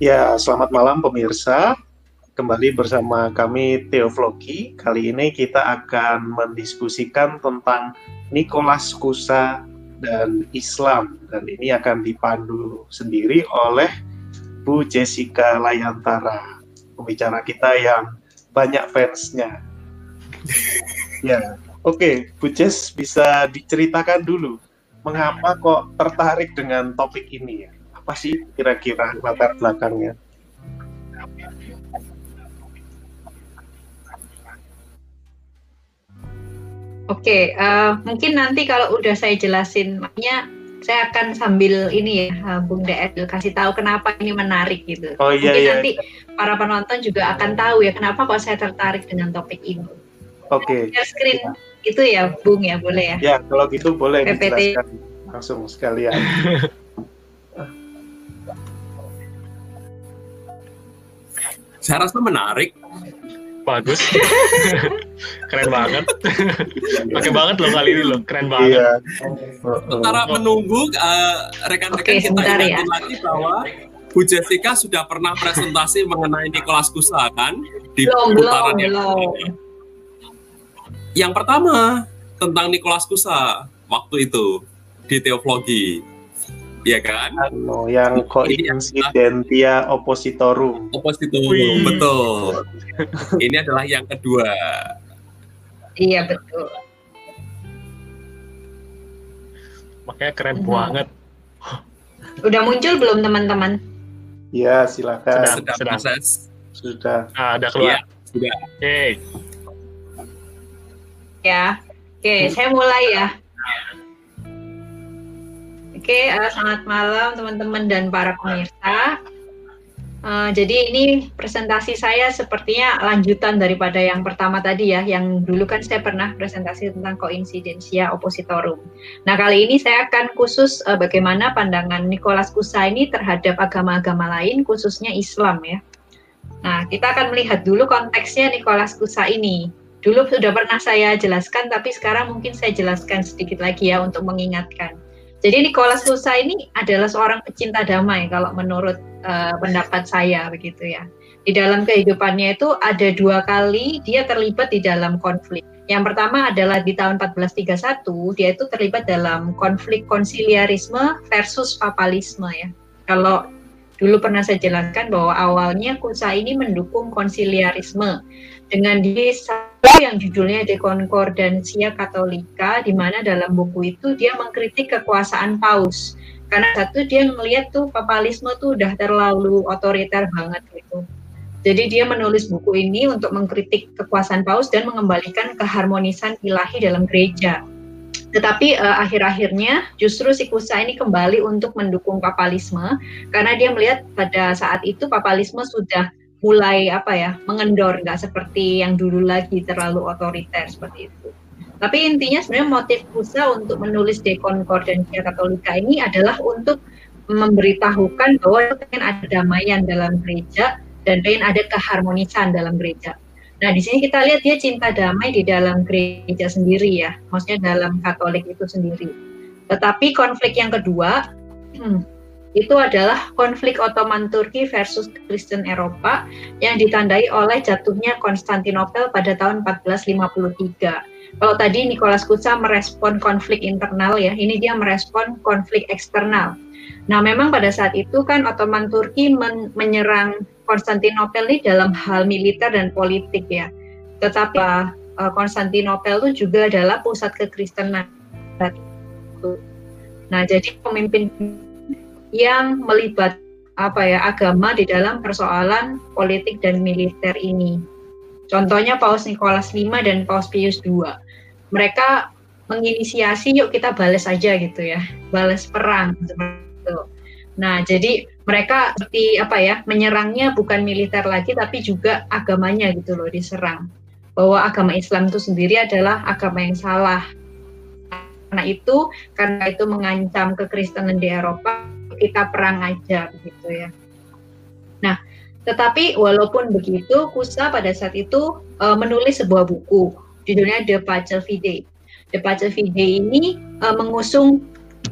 Ya, selamat malam pemirsa. Kembali bersama kami Teoflogi. Kali ini kita akan mendiskusikan tentang Nicholas Kusa dan Islam. Dan ini akan dipandu sendiri oleh Bu Jessica Layantara, pembicara kita yang banyak fansnya. ya, oke, okay, Bu Jess bisa diceritakan dulu mengapa kok tertarik dengan topik ini ya? Apa sih kira-kira latar belakangnya? Oke, okay, uh, eh, mungkin nanti kalau udah saya jelasin, makanya saya akan sambil ini ya, eh, Bung Deed kasih tahu kenapa ini menarik gitu. Oh iya Mungkin iya. nanti para penonton juga akan tahu ya kenapa kok saya tertarik dengan topik ini. Oke. Okay. screen ya. itu ya, Bung ya, boleh ya? Ya, kalau gitu boleh PPT. dijelaskan langsung sekalian. Saya rasa menarik. Bagus. Keren banget. Pakai banget loh kali ini loh. Keren banget. Iya. Sementara menunggu uh, rekan-rekan okay, kita ingatin ya. lagi bahwa Bu Jessica sudah pernah presentasi mengenai Nicholas Kusa kan di belum, putaran belum, yang belum. Yang pertama tentang Nicholas Kusa waktu itu di teologi ya kan? Ano, yang coincidentia oppositorum. Oppositorum, Wih. betul. Ini adalah yang kedua. Iya betul. Makanya keren hmm. banget. Udah muncul belum teman-teman? Iya, silakan. Sudah, sudah proses. Sudah. Ah, ada keluar. Ya, sudah. Oke. Okay. Ya. Oke, okay, saya mulai ya. Oke, uh, selamat malam teman-teman dan para pemirsa. Uh, jadi ini presentasi saya sepertinya lanjutan daripada yang pertama tadi ya, yang dulu kan saya pernah presentasi tentang koinsidensia oppositorum. Nah kali ini saya akan khusus uh, bagaimana pandangan Nicholas Kusa ini terhadap agama-agama lain, khususnya Islam ya. Nah kita akan melihat dulu konteksnya Nicholas Kusa ini. Dulu sudah pernah saya jelaskan, tapi sekarang mungkin saya jelaskan sedikit lagi ya untuk mengingatkan. Jadi Nicholas Lusa ini adalah seorang pecinta damai kalau menurut uh, pendapat saya begitu ya. Di dalam kehidupannya itu ada dua kali dia terlibat di dalam konflik. Yang pertama adalah di tahun 1431 dia itu terlibat dalam konflik konsiliarisme versus papalisme ya. Kalau dulu pernah saya jelaskan bahwa awalnya Kusa ini mendukung konsiliarisme dengan diri yang judulnya De Concordantia Catholica, di mana dalam buku itu dia mengkritik kekuasaan paus. Karena satu dia melihat tuh papalisme tuh udah terlalu otoriter banget gitu. Jadi dia menulis buku ini untuk mengkritik kekuasaan paus dan mengembalikan keharmonisan ilahi dalam gereja. Tetapi uh, akhir-akhirnya justru si Kusa ini kembali untuk mendukung papalisme karena dia melihat pada saat itu papalisme sudah mulai apa ya mengendor nggak seperti yang dulu lagi terlalu otoriter seperti itu. Tapi intinya sebenarnya motif Musa untuk menulis De Concordantia Katolika ini adalah untuk memberitahukan bahwa pengen ada damaian dalam gereja dan pengen ada keharmonisan dalam gereja. Nah di sini kita lihat dia cinta damai di dalam gereja sendiri ya, maksudnya dalam Katolik itu sendiri. Tetapi konflik yang kedua, hmm, itu adalah konflik Ottoman Turki versus Kristen Eropa yang ditandai oleh jatuhnya Konstantinopel pada tahun 1453. Kalau tadi Nicholas Kutsa merespon konflik internal ya, ini dia merespon konflik eksternal. Nah, memang pada saat itu kan Ottoman Turki men menyerang Konstantinopel ini dalam hal militer dan politik ya. Tetapi uh, Konstantinopel itu juga adalah pusat kekristenan. Nah, jadi pemimpin yang melibat apa ya agama di dalam persoalan politik dan militer ini. Contohnya Paus Nikolas V dan Paus Pius II. Mereka menginisiasi yuk kita balas aja gitu ya, balas perang seperti itu. Nah, jadi mereka seperti apa ya, menyerangnya bukan militer lagi tapi juga agamanya gitu loh diserang. Bahwa agama Islam itu sendiri adalah agama yang salah. Karena itu, karena itu mengancam kekristenan di Eropa, kita perang aja begitu ya. Nah, tetapi walaupun begitu, Kusa pada saat itu uh, menulis sebuah buku judulnya The Pacel Fide. The Pacel Fide ini uh, mengusung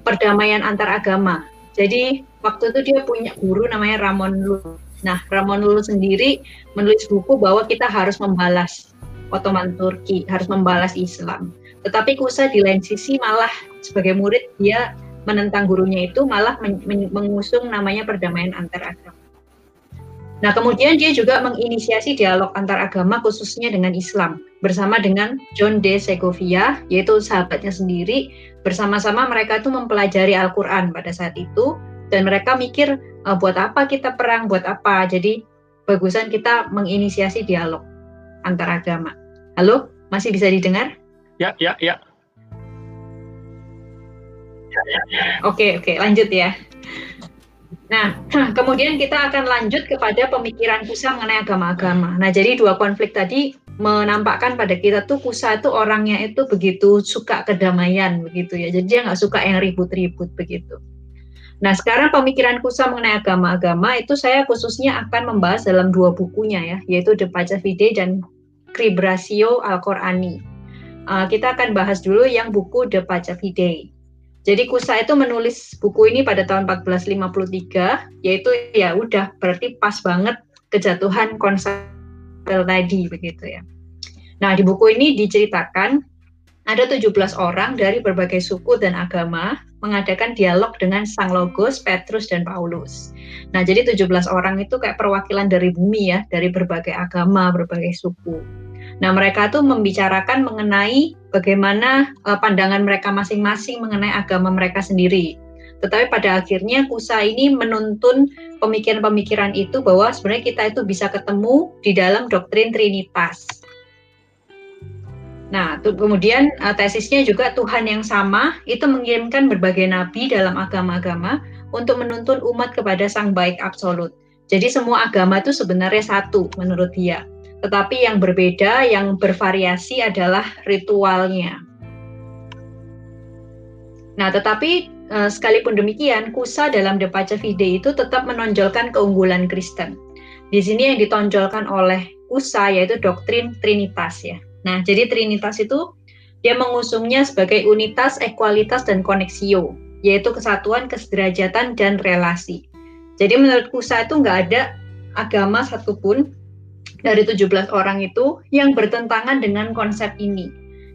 perdamaian antar agama. Jadi waktu itu dia punya guru namanya Ramon Lulu. Nah, Ramon Lulu sendiri menulis buku bahwa kita harus membalas Ottoman Turki, harus membalas Islam. Tetapi Kusa di lain sisi malah sebagai murid dia menentang gurunya itu malah men mengusung namanya perdamaian antar agama. Nah, kemudian dia juga menginisiasi dialog antar agama khususnya dengan Islam bersama dengan John de Segovia, yaitu sahabatnya sendiri. Bersama-sama mereka itu mempelajari Al-Quran pada saat itu dan mereka mikir e, buat apa kita perang, buat apa. Jadi bagusan kita menginisiasi dialog antar agama. Halo, masih bisa didengar? Ya, ya, ya. Oke, oke, lanjut ya. Nah, kemudian kita akan lanjut kepada pemikiran Kusa mengenai agama-agama. Nah, jadi dua konflik tadi menampakkan pada kita tuh Kusa itu orangnya itu begitu suka kedamaian begitu ya. Jadi dia nggak suka yang ribut-ribut begitu. Nah, sekarang pemikiran Kusa mengenai agama-agama itu saya khususnya akan membahas dalam dua bukunya ya, yaitu The Fide dan Kribrasio Al-Qurani. Uh, kita akan bahas dulu yang buku The Fide. Jadi Kusa itu menulis buku ini pada tahun 1453, yaitu ya udah berarti pas banget kejatuhan konsep tadi begitu ya. Nah, di buku ini diceritakan ada 17 orang dari berbagai suku dan agama mengadakan dialog dengan Sang Logos, Petrus, dan Paulus. Nah, jadi 17 orang itu kayak perwakilan dari bumi ya, dari berbagai agama, berbagai suku. Nah, mereka tuh membicarakan mengenai bagaimana uh, pandangan mereka masing-masing mengenai agama mereka sendiri. Tetapi pada akhirnya Kusa ini menuntun pemikiran-pemikiran itu bahwa sebenarnya kita itu bisa ketemu di dalam doktrin Trinitas. Nah, tuh, kemudian uh, tesisnya juga Tuhan yang sama itu mengirimkan berbagai nabi dalam agama-agama untuk menuntun umat kepada Sang Baik Absolut. Jadi semua agama itu sebenarnya satu menurut dia. Tetapi yang berbeda, yang bervariasi adalah ritualnya. Nah, tetapi uh, sekalipun demikian, Kusa dalam The Vide itu tetap menonjolkan keunggulan Kristen. Di sini yang ditonjolkan oleh Kusa yaitu doktrin Trinitas ya. Nah, jadi Trinitas itu dia mengusungnya sebagai unitas, ekualitas, dan koneksio, yaitu kesatuan, kesederajatan, dan relasi. Jadi menurut Kusa itu nggak ada agama satupun dari 17 orang itu yang bertentangan dengan konsep ini.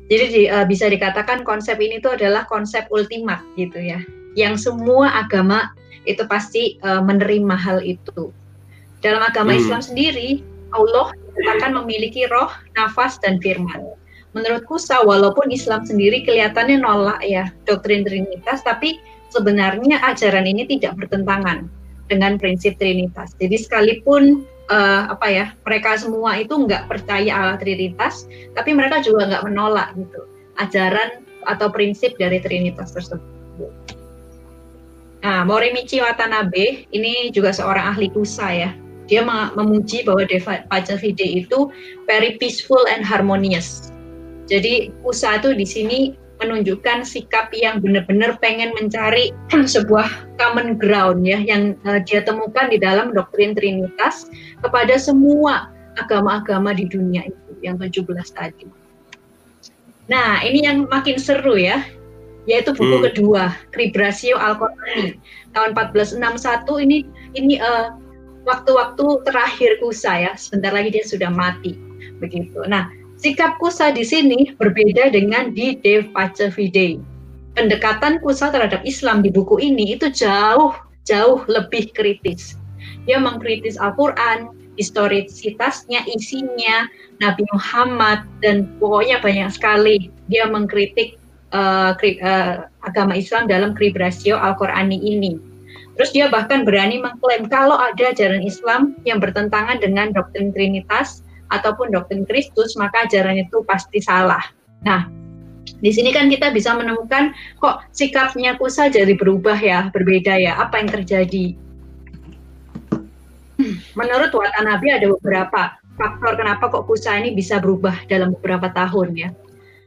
Jadi di, uh, bisa dikatakan konsep ini itu adalah konsep ultimat gitu ya. Yang semua agama itu pasti uh, menerima hal itu. Dalam agama hmm. Islam sendiri, Allah akan memiliki roh, nafas, dan firman. Menurutku, walaupun Islam sendiri kelihatannya nolak ya doktrin Trinitas, tapi sebenarnya ajaran ini tidak bertentangan dengan prinsip Trinitas. Jadi sekalipun uh, apa ya mereka semua itu nggak percaya Allah Trinitas, tapi mereka juga nggak menolak gitu ajaran atau prinsip dari Trinitas tersebut. Nah, Morimichi Watanabe ini juga seorang ahli kusa ya. Dia memuji bahwa Deva Pacavide itu very peaceful and harmonious. Jadi kusa itu di sini menunjukkan sikap yang benar-benar pengen mencari sebuah common ground ya yang uh, dia temukan di dalam doktrin Trinitas kepada semua agama-agama di dunia itu yang 17 tadi. Nah, ini yang makin seru ya, yaitu buku hmm. kedua, Kribrasio Al-Qurani tahun 1461 ini ini uh, waktu-waktu terakhir Kusa ya, sebentar lagi dia sudah mati begitu. Nah, Sikap Kusa di sini berbeda dengan di De Fide. Pendekatan Kusa terhadap Islam di buku ini itu jauh jauh lebih kritis. Dia mengkritis Al-Quran, historisitasnya, isinya, Nabi Muhammad, dan pokoknya banyak sekali. Dia mengkritik uh, kri, uh, agama Islam dalam kribrasio Al-Qurani ini. Terus dia bahkan berani mengklaim kalau ada ajaran Islam yang bertentangan dengan doktrin Trinitas, ataupun doktrin Kristus, maka ajaran itu pasti salah. Nah, di sini kan kita bisa menemukan kok sikapnya Kusa jadi berubah ya, berbeda ya. Apa yang terjadi? Menurut Watanabe ada beberapa faktor kenapa kok Kusa ini bisa berubah dalam beberapa tahun ya.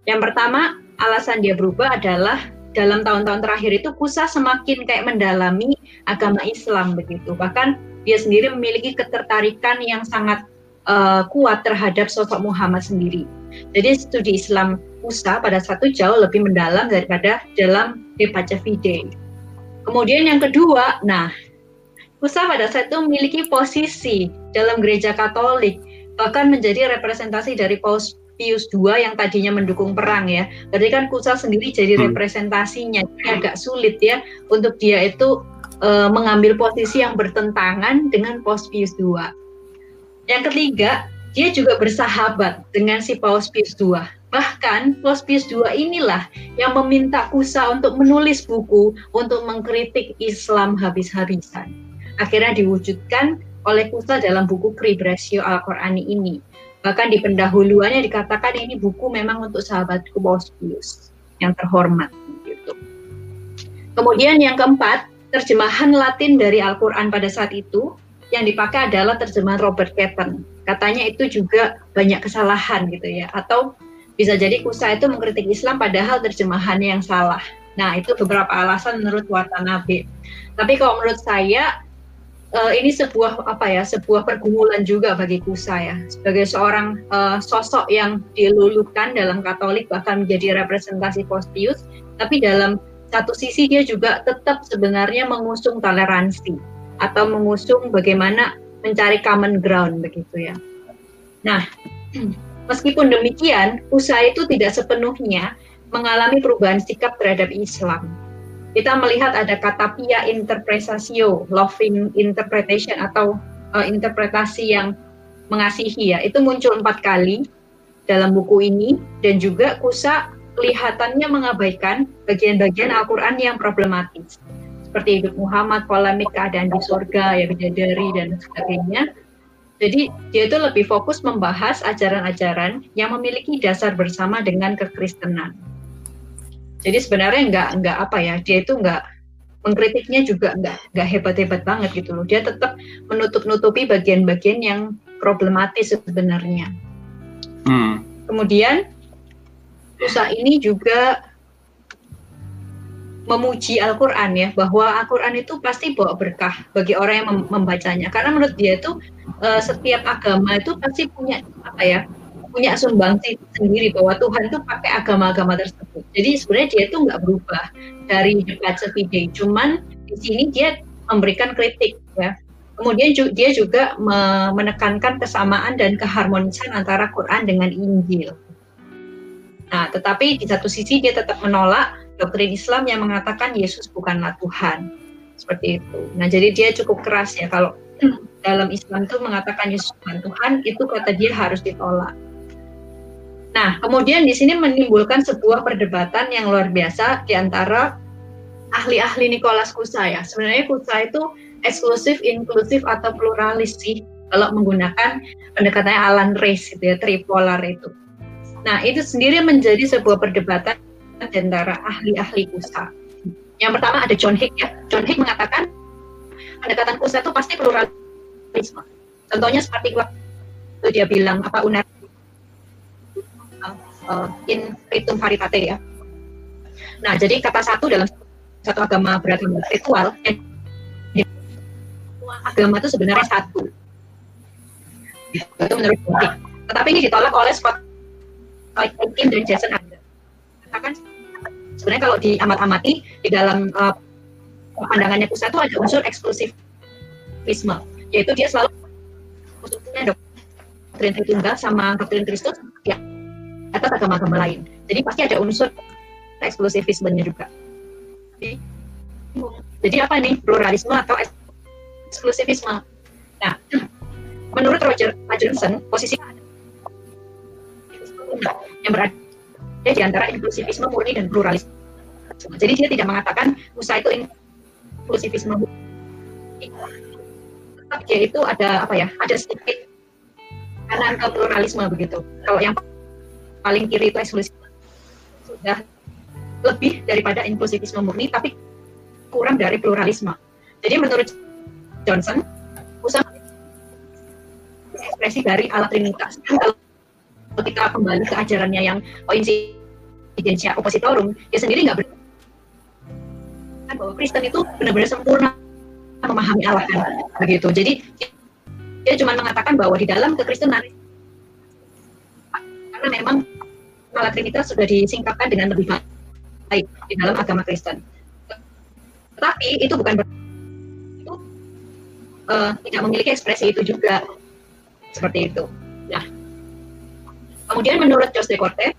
Yang pertama, alasan dia berubah adalah dalam tahun-tahun terakhir itu Kusa semakin kayak mendalami agama Islam begitu. Bahkan dia sendiri memiliki ketertarikan yang sangat uh, kuat terhadap sosok Muhammad sendiri. Jadi studi Islam Musa pada satu jauh lebih mendalam daripada dalam Depaca Fide. Kemudian yang kedua, nah, Kusa pada saat itu memiliki posisi dalam gereja Katolik, bahkan menjadi representasi dari Paus Pius II yang tadinya mendukung perang ya. Berarti kan Kusa sendiri jadi hmm. representasinya, Ini agak sulit ya untuk dia itu uh, mengambil posisi yang bertentangan dengan Paus Pius II. Yang ketiga, dia juga bersahabat dengan si Paus Pius II. Bahkan Paus Pius II inilah yang meminta Kusa untuk menulis buku untuk mengkritik Islam habis-habisan. Akhirnya diwujudkan oleh Kusa dalam buku Kribratio Al-Qur'ani ini. Bahkan di pendahuluannya dikatakan ini buku memang untuk sahabatku Paus Pius yang terhormat. Gitu. Kemudian yang keempat, terjemahan Latin dari Al-Quran pada saat itu yang dipakai adalah terjemahan Robert Ketten katanya itu juga banyak kesalahan gitu ya atau bisa jadi Kusa itu mengkritik Islam padahal terjemahannya yang salah. Nah, itu beberapa alasan menurut Watanabe. Tapi kalau menurut saya uh, ini sebuah apa ya, sebuah pergumulan juga bagi Kusa ya. Sebagai seorang uh, sosok yang dilulukan dalam Katolik bahkan menjadi representasi Postius, tapi dalam satu sisi dia juga tetap sebenarnya mengusung toleransi atau mengusung bagaimana mencari common ground begitu ya. Nah, meskipun demikian, usaha itu tidak sepenuhnya mengalami perubahan sikap terhadap Islam. Kita melihat ada kata pia interpretatio, loving interpretation atau uh, interpretasi yang mengasihi ya. Itu muncul empat kali dalam buku ini dan juga Kusa kelihatannya mengabaikan bagian-bagian Al-Quran yang problematis seperti hidup Muhammad, polemik keadaan di surga, ya bidadari dan sebagainya. Jadi dia itu lebih fokus membahas ajaran-ajaran yang memiliki dasar bersama dengan kekristenan. Jadi sebenarnya nggak nggak apa ya, dia itu nggak mengkritiknya juga nggak nggak hebat-hebat banget gitu loh. Dia tetap menutup-nutupi bagian-bagian yang problematis sebenarnya. Hmm. Kemudian usaha ini juga memuji Al-Quran ya bahwa Al-Quran itu pasti bawa berkah bagi orang yang mem membacanya karena menurut dia itu uh, setiap agama itu pasti punya apa ya punya sumbangsi sendiri bahwa Tuhan itu pakai agama-agama tersebut jadi sebenarnya dia itu nggak berubah dari dekat sepide cuman di sini dia memberikan kritik ya kemudian dia juga menekankan kesamaan dan keharmonisan antara Quran dengan Injil nah tetapi di satu sisi dia tetap menolak doktrin Islam yang mengatakan Yesus bukanlah Tuhan. Seperti itu. Nah, jadi dia cukup keras ya kalau dalam Islam itu mengatakan Yesus bukan Tuhan, itu kata dia harus ditolak. Nah, kemudian di sini menimbulkan sebuah perdebatan yang luar biasa di antara ahli-ahli Nicholas Kusa ya. Sebenarnya Kusa itu eksklusif, inklusif atau pluralis sih kalau menggunakan pendekatannya Alan Race itu ya, tripolar itu. Nah, itu sendiri menjadi sebuah perdebatan di antara ahli-ahli kusa. Yang pertama ada John Hick ya. John Hick mengatakan pendekatan kusa itu pasti pluralisme. Contohnya seperti waktu dia bilang apa unar uh, in ritum varitate ya. Nah, jadi kata satu dalam satu agama beragama ritual agama itu sebenarnya satu. Itu menurut Hick. Tetapi ini ditolak oleh Scott Kim dan Jason Adler katakan sebenarnya kalau diamat-amati di dalam uh, pandangannya pusat itu ada unsur eksklusifisme, yaitu dia selalu khususnya doktrin Tritunggal sama doktrin Kristus ya atas agama-agama lain. Jadi pasti ada unsur eksklusifismenya juga. Jadi, jadi apa nih pluralisme atau eksklusifisme? Nah, menurut Roger Hutchinson, posisi yang berada di antara inklusivisme murni dan pluralisme. Jadi dia tidak mengatakan Musa itu inklusivisme murni. Tetap dia itu ada apa ya? Ada sedikit kanan ke pluralisme begitu. Kalau yang paling kiri itu eksklusif sudah lebih daripada inklusivisme murni, tapi kurang dari pluralisme. Jadi menurut Johnson, Musa ekspresi dari alat trinitas. Kalau kita kembali ke ajarannya yang koinsid intelligensia opositorum dia sendiri nggak ber bahwa Kristen itu benar-benar sempurna memahami Allah kan begitu jadi dia cuma mengatakan bahwa di dalam kekristenan karena memang malah Trinitas sudah disingkapkan dengan lebih baik di dalam agama Kristen Tetapi itu bukan berarti itu uh, tidak memiliki ekspresi itu juga seperti itu. Nah, kemudian menurut Jos Decorte,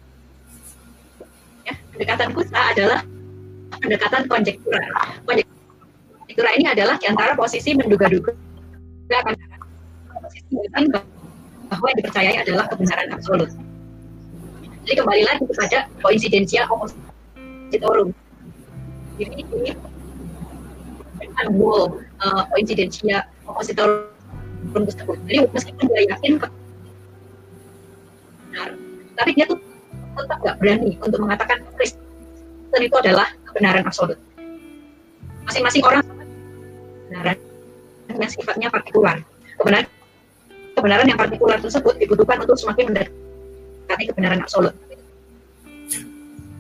ya, pendekatan kusa adalah pendekatan konjektura. Konjektura ini adalah antara posisi menduga-duga posisi bahwa yang dipercayai adalah kebenaran absolut. Jadi kembali lagi kepada koinsidensial oppositorum. Jadi ini wall uh, koinsidensial oppositorum tersebut. Jadi meskipun dia yakin benar, tapi dia tuh tetap nggak berani untuk mengatakan Kristen itu adalah kebenaran absolut. Masing-masing orang kebenaran yang sifatnya partikular. Kebenaran kebenaran yang partikular tersebut dibutuhkan untuk semakin mendekati kebenaran absolut.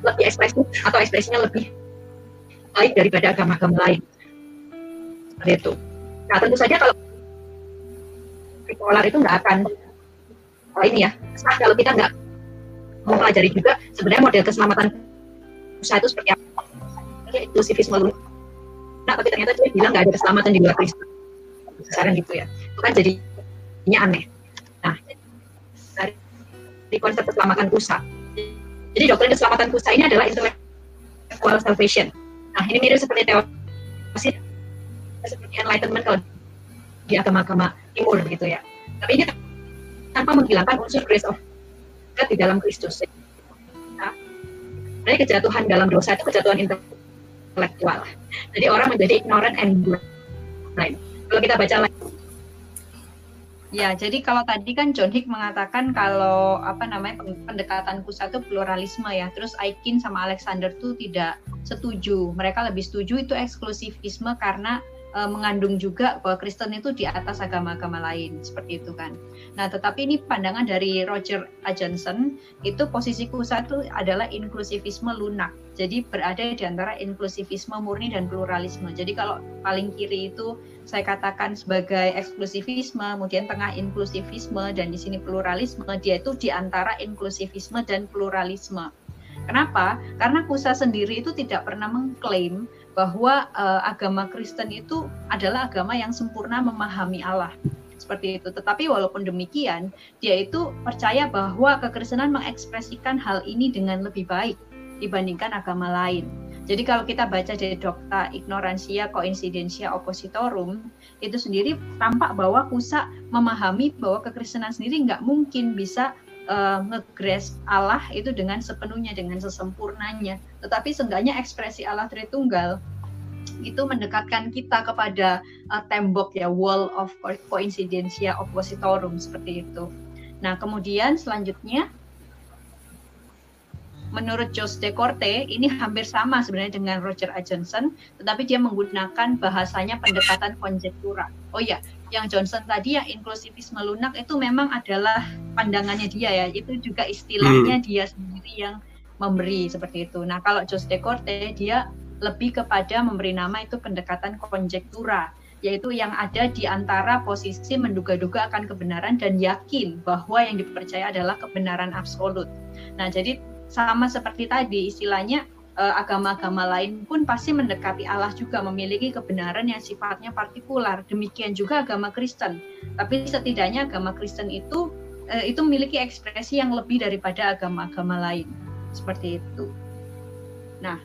Lebih ekspresif atau ekspresinya lebih baik daripada agama-agama lain. Seperti itu. Nah tentu saja kalau bipolar itu nggak akan oh ini ya sah kalau kita nggak mempelajari juga sebenarnya model keselamatan usaha itu seperti apa inklusivisme lu nah tapi ternyata dia bilang nggak ada keselamatan di luar Kristen sekarang gitu ya itu kan jadinya aneh nah dari konsep keselamatan pusat jadi doktrin keselamatan pusat ini adalah intellectual salvation nah ini mirip seperti teosis seperti enlightenment kalau di agama-agama timur gitu ya. Tapi ini tanpa menghilangkan unsur grace of God di dalam Kristus. Nah, kejatuhan dalam dosa itu kejatuhan intelektual. Jadi orang menjadi ignorant and blind. Kalau kita baca lagi Ya, jadi kalau tadi kan John Hick mengatakan kalau apa namanya pendekatan pusat itu pluralisme ya. Terus Aikin sama Alexander tuh tidak setuju. Mereka lebih setuju itu eksklusivisme karena uh, mengandung juga bahwa Kristen itu di atas agama-agama lain seperti itu kan. Nah, tetapi ini pandangan dari Roger Johnson itu posisi kusa itu adalah inklusivisme lunak. Jadi berada di antara inklusivisme murni dan pluralisme. Jadi kalau paling kiri itu saya katakan sebagai eksklusivisme, kemudian tengah inklusivisme dan di sini pluralisme, dia itu di antara inklusivisme dan pluralisme. Kenapa? Karena Kusa sendiri itu tidak pernah mengklaim bahwa uh, agama Kristen itu adalah agama yang sempurna memahami Allah seperti itu. Tetapi walaupun demikian, dia itu percaya bahwa kekristenan mengekspresikan hal ini dengan lebih baik dibandingkan agama lain. Jadi kalau kita baca dari Dokta Ignoransia Coincidentia Oppositorum, itu sendiri tampak bahwa Kusa memahami bahwa kekristenan sendiri nggak mungkin bisa uh, ngegres Allah itu dengan sepenuhnya dengan sesempurnanya tetapi seenggaknya ekspresi Allah Tritunggal itu mendekatkan kita kepada uh, tembok ya wall of coincidentia oppositorum seperti itu. Nah, kemudian selanjutnya menurut Jos Decorte ini hampir sama sebenarnya dengan Roger Johnson, tetapi dia menggunakan bahasanya pendekatan konjektura. Oh ya, yang Johnson tadi yang inklusivisme lunak itu memang adalah pandangannya dia ya itu juga istilahnya hmm. dia sendiri yang memberi seperti itu. Nah kalau Jos Decorte dia lebih kepada memberi nama itu pendekatan konjektura yaitu yang ada di antara posisi menduga-duga akan kebenaran dan yakin bahwa yang dipercaya adalah kebenaran absolut. Nah jadi sama seperti tadi istilahnya agama-agama lain pun pasti mendekati Allah juga memiliki kebenaran yang sifatnya partikular. Demikian juga agama Kristen. Tapi setidaknya agama Kristen itu uh, itu memiliki ekspresi yang lebih daripada agama-agama lain. Seperti itu. Nah,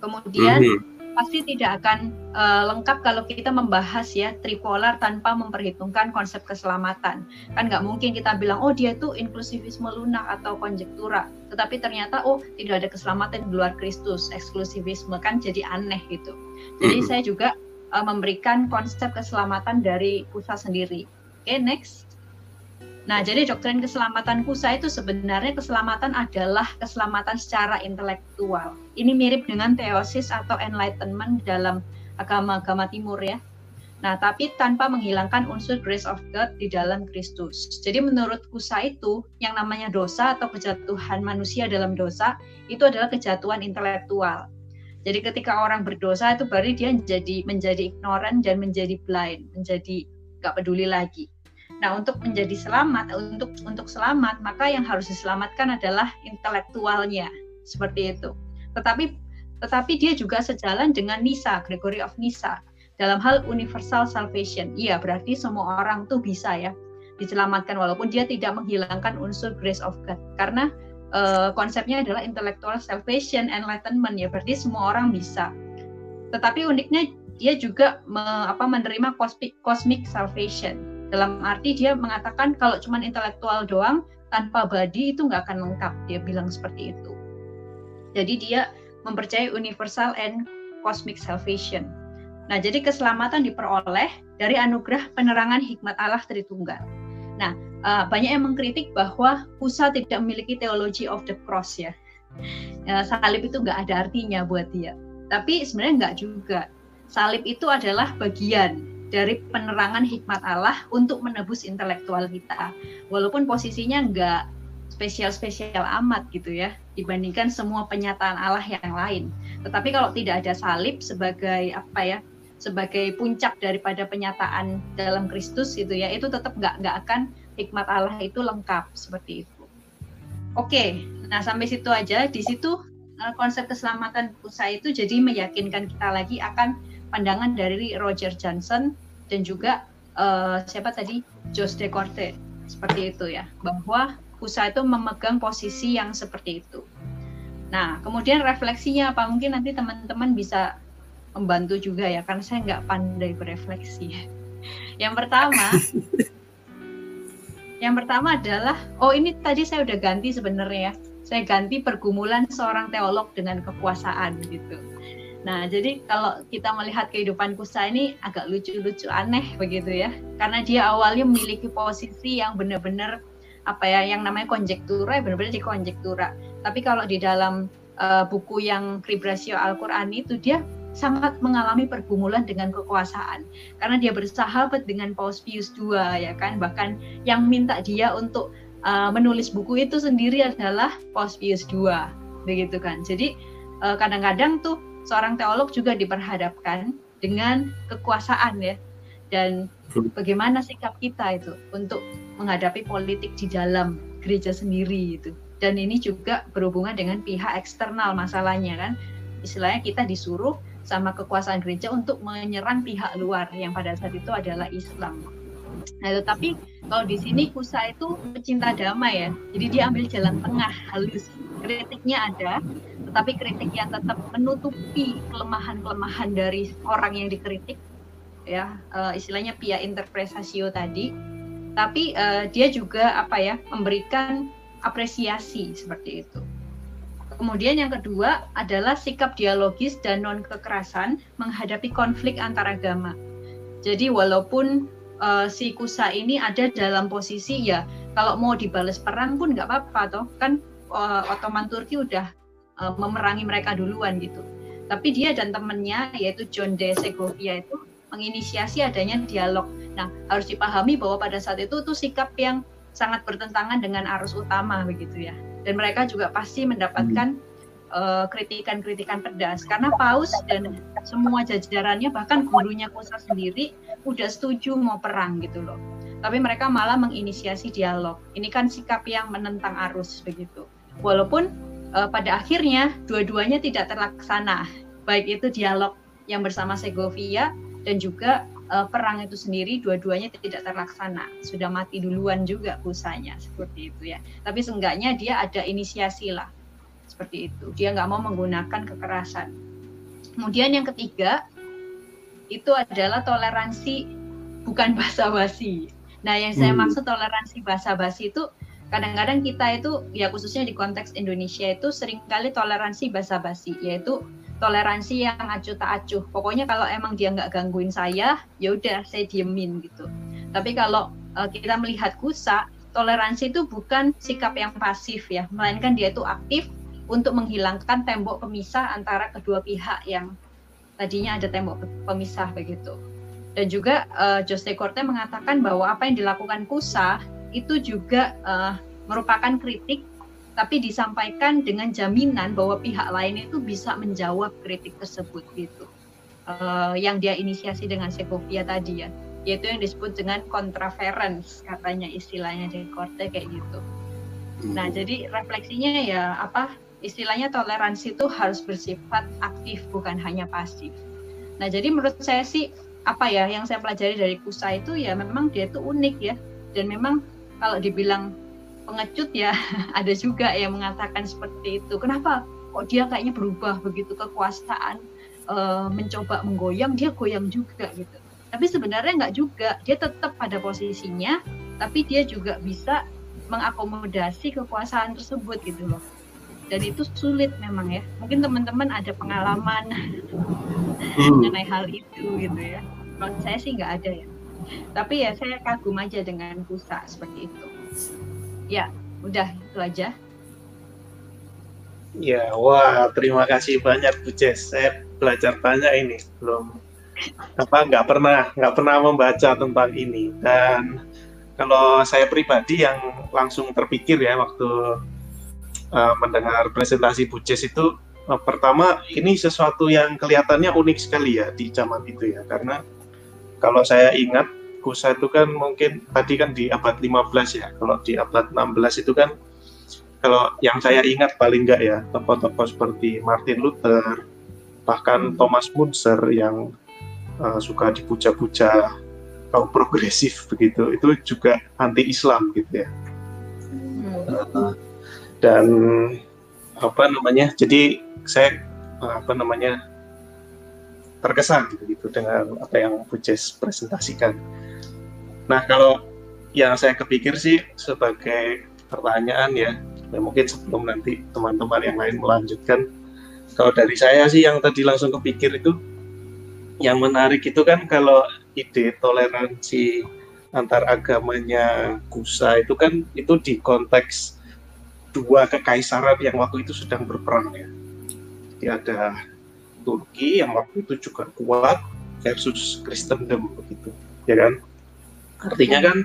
kemudian mm -hmm pasti tidak akan uh, lengkap kalau kita membahas ya tripolar tanpa memperhitungkan konsep keselamatan. Kan nggak mungkin kita bilang oh dia itu inklusivisme lunak atau konjektura, tetapi ternyata oh tidak ada keselamatan di luar Kristus, eksklusivisme kan jadi aneh gitu. Jadi saya juga uh, memberikan konsep keselamatan dari pusat sendiri. Oke, okay, next. Nah, jadi doktrin keselamatan kusa itu sebenarnya keselamatan adalah keselamatan secara intelektual. Ini mirip dengan teosis atau enlightenment dalam agama-agama timur ya. Nah, tapi tanpa menghilangkan unsur grace of God di dalam Kristus. Jadi menurut kusa itu, yang namanya dosa atau kejatuhan manusia dalam dosa, itu adalah kejatuhan intelektual. Jadi ketika orang berdosa itu berarti dia menjadi menjadi ignorant dan menjadi blind, menjadi nggak peduli lagi. Nah, untuk menjadi selamat, untuk untuk selamat, maka yang harus diselamatkan adalah intelektualnya, seperti itu. Tetapi tetapi dia juga sejalan dengan Nisa, Gregory of Nisa dalam hal universal salvation. Iya, berarti semua orang tuh bisa ya diselamatkan walaupun dia tidak menghilangkan unsur grace of God. Karena uh, konsepnya adalah intellectual salvation enlightenment ya berarti semua orang bisa. Tetapi uniknya dia juga me, apa menerima cosmic cosmic salvation. Dalam arti dia mengatakan kalau cuma intelektual doang tanpa body itu nggak akan lengkap. Dia bilang seperti itu. Jadi dia mempercayai universal and cosmic salvation nah jadi keselamatan diperoleh dari anugerah penerangan hikmat Allah Tritunggal nah uh, banyak yang mengkritik bahwa Pusa tidak memiliki teologi of the cross ya uh, salib itu nggak ada artinya buat dia tapi sebenarnya nggak juga salib itu adalah bagian dari penerangan hikmat Allah untuk menebus intelektual kita. Walaupun posisinya nggak spesial-spesial amat gitu ya dibandingkan semua penyataan Allah yang lain. Tetapi kalau tidak ada salib sebagai apa ya sebagai puncak daripada penyataan dalam Kristus gitu ya itu tetap nggak nggak akan hikmat Allah itu lengkap seperti itu. Oke, nah sampai situ aja. Di situ eh, konsep keselamatan pusat itu jadi meyakinkan kita lagi akan pandangan dari Roger Johnson dan juga uh, siapa tadi Jos de Corte seperti itu ya bahwa USA itu memegang posisi yang seperti itu. Nah kemudian refleksinya apa mungkin nanti teman-teman bisa membantu juga ya karena saya nggak pandai berefleksi. Yang pertama yang pertama adalah oh ini tadi saya udah ganti sebenarnya ya saya ganti pergumulan seorang teolog dengan kekuasaan gitu. Nah, jadi kalau kita melihat kehidupan Kusa ini agak lucu-lucu aneh begitu ya. Karena dia awalnya memiliki posisi yang benar-benar apa ya yang namanya konjektura, benar-benar di konjektura. Tapi kalau di dalam uh, buku yang Kribrasio Al-Qur'an itu dia sangat mengalami pergumulan dengan kekuasaan. Karena dia bersahabat dengan Paus Pius II ya kan? Bahkan yang minta dia untuk uh, menulis buku itu sendiri adalah Paus Pius II begitu kan? Jadi uh, kadang-kadang tuh seorang teolog juga diperhadapkan dengan kekuasaan ya. Dan bagaimana sikap kita itu untuk menghadapi politik di dalam gereja sendiri itu. Dan ini juga berhubungan dengan pihak eksternal masalahnya kan? Istilahnya kita disuruh sama kekuasaan gereja untuk menyerang pihak luar yang pada saat itu adalah Islam. Nah, tetapi kalau di sini Kusa itu pecinta damai ya, jadi dia ambil jalan tengah halus. Kritiknya ada, tetapi kritik yang tetap menutupi kelemahan-kelemahan dari orang yang dikritik ya uh, istilahnya pia interpretasio tadi tapi uh, dia juga apa ya memberikan apresiasi seperti itu kemudian yang kedua adalah sikap dialogis dan non kekerasan menghadapi konflik antar agama jadi walaupun uh, si Kusa ini ada dalam posisi ya kalau mau dibalas perang pun nggak apa-apa toh kan uh, Ottoman Turki udah uh, memerangi mereka duluan gitu. Tapi dia dan temannya yaitu John de Segovia itu menginisiasi adanya dialog. Nah, harus dipahami bahwa pada saat itu tuh sikap yang sangat bertentangan dengan arus utama begitu ya. Dan mereka juga pasti mendapatkan uh, kritikan-kritikan pedas karena Paus dan semua jajarannya bahkan gurunya Kusa sendiri udah setuju mau perang gitu loh. Tapi mereka malah menginisiasi dialog. Ini kan sikap yang menentang arus begitu. Walaupun uh, pada akhirnya dua-duanya tidak terlaksana, baik itu dialog yang bersama Segovia dan juga uh, perang itu sendiri dua-duanya tidak terlaksana, sudah mati duluan juga pusanya seperti itu ya. Tapi seenggaknya dia ada inisiasi lah seperti itu. Dia nggak mau menggunakan kekerasan. Kemudian yang ketiga itu adalah toleransi bukan basa-basi. Nah, yang saya hmm. maksud toleransi basa-basi itu kadang-kadang kita itu ya khususnya di konteks Indonesia itu sering kali toleransi basa-basi yaitu toleransi yang acuh tak acuh pokoknya kalau emang dia nggak gangguin saya ya udah saya diemin gitu. Tapi kalau uh, kita melihat kusa toleransi itu bukan sikap yang pasif ya. Melainkan dia itu aktif untuk menghilangkan tembok pemisah antara kedua pihak yang tadinya ada tembok pemisah begitu. Dan juga uh, Jose Corte mengatakan bahwa apa yang dilakukan Kusa itu juga uh, merupakan kritik tapi disampaikan dengan jaminan bahwa pihak lain itu bisa menjawab kritik tersebut gitu uh, yang dia inisiasi dengan Segovia tadi ya yaitu yang disebut dengan contraference katanya istilahnya di Korte kayak gitu nah hmm. jadi refleksinya ya apa istilahnya toleransi itu harus bersifat aktif bukan hanya pasif. Nah jadi menurut saya sih apa ya yang saya pelajari dari Kusa itu ya memang dia itu unik ya dan memang kalau dibilang pengecut ya ada juga yang mengatakan seperti itu. Kenapa kok dia kayaknya berubah begitu kekuasaan e, mencoba menggoyang dia goyang juga gitu. Tapi sebenarnya nggak juga, dia tetap pada posisinya, tapi dia juga bisa mengakomodasi kekuasaan tersebut gitu loh. Dan itu sulit memang ya. Mungkin teman-teman ada pengalaman hmm. mengenai hal itu gitu ya. Kalau saya sih nggak ada ya. Tapi ya saya kagum aja dengan Kusa seperti itu. Ya, udah itu aja. Ya, wah terima kasih banyak Bu Jess. Saya belajar banyak ini belum apa nggak pernah nggak pernah membaca tentang ini dan kalau saya pribadi yang langsung terpikir ya waktu uh, mendengar presentasi Bu Jess itu uh, pertama ini sesuatu yang kelihatannya unik sekali ya di zaman itu ya karena kalau saya ingat Kusa itu kan mungkin tadi kan di abad 15 ya. Kalau di abad 16 itu kan kalau yang saya ingat paling enggak ya tokoh-tokoh seperti Martin Luther, bahkan. Thomas Munzer yang uh, suka dipuja-puja kaum progresif begitu, itu juga anti-Islam gitu ya. Uh, dan apa namanya? Jadi saya apa namanya terkesan gitu dengan apa yang Bujes presentasikan. Nah, kalau yang saya kepikir sih sebagai pertanyaan ya, ya mungkin sebelum nanti teman-teman yang lain melanjutkan, kalau dari saya sih yang tadi langsung kepikir itu, yang menarik itu kan kalau ide toleransi antar agamanya Gusa itu kan itu di konteks dua kekaisaran yang waktu itu sedang berperang ya. Jadi ada Turki yang waktu itu juga kuat versus Kristendom begitu, ya kan? Artinya kan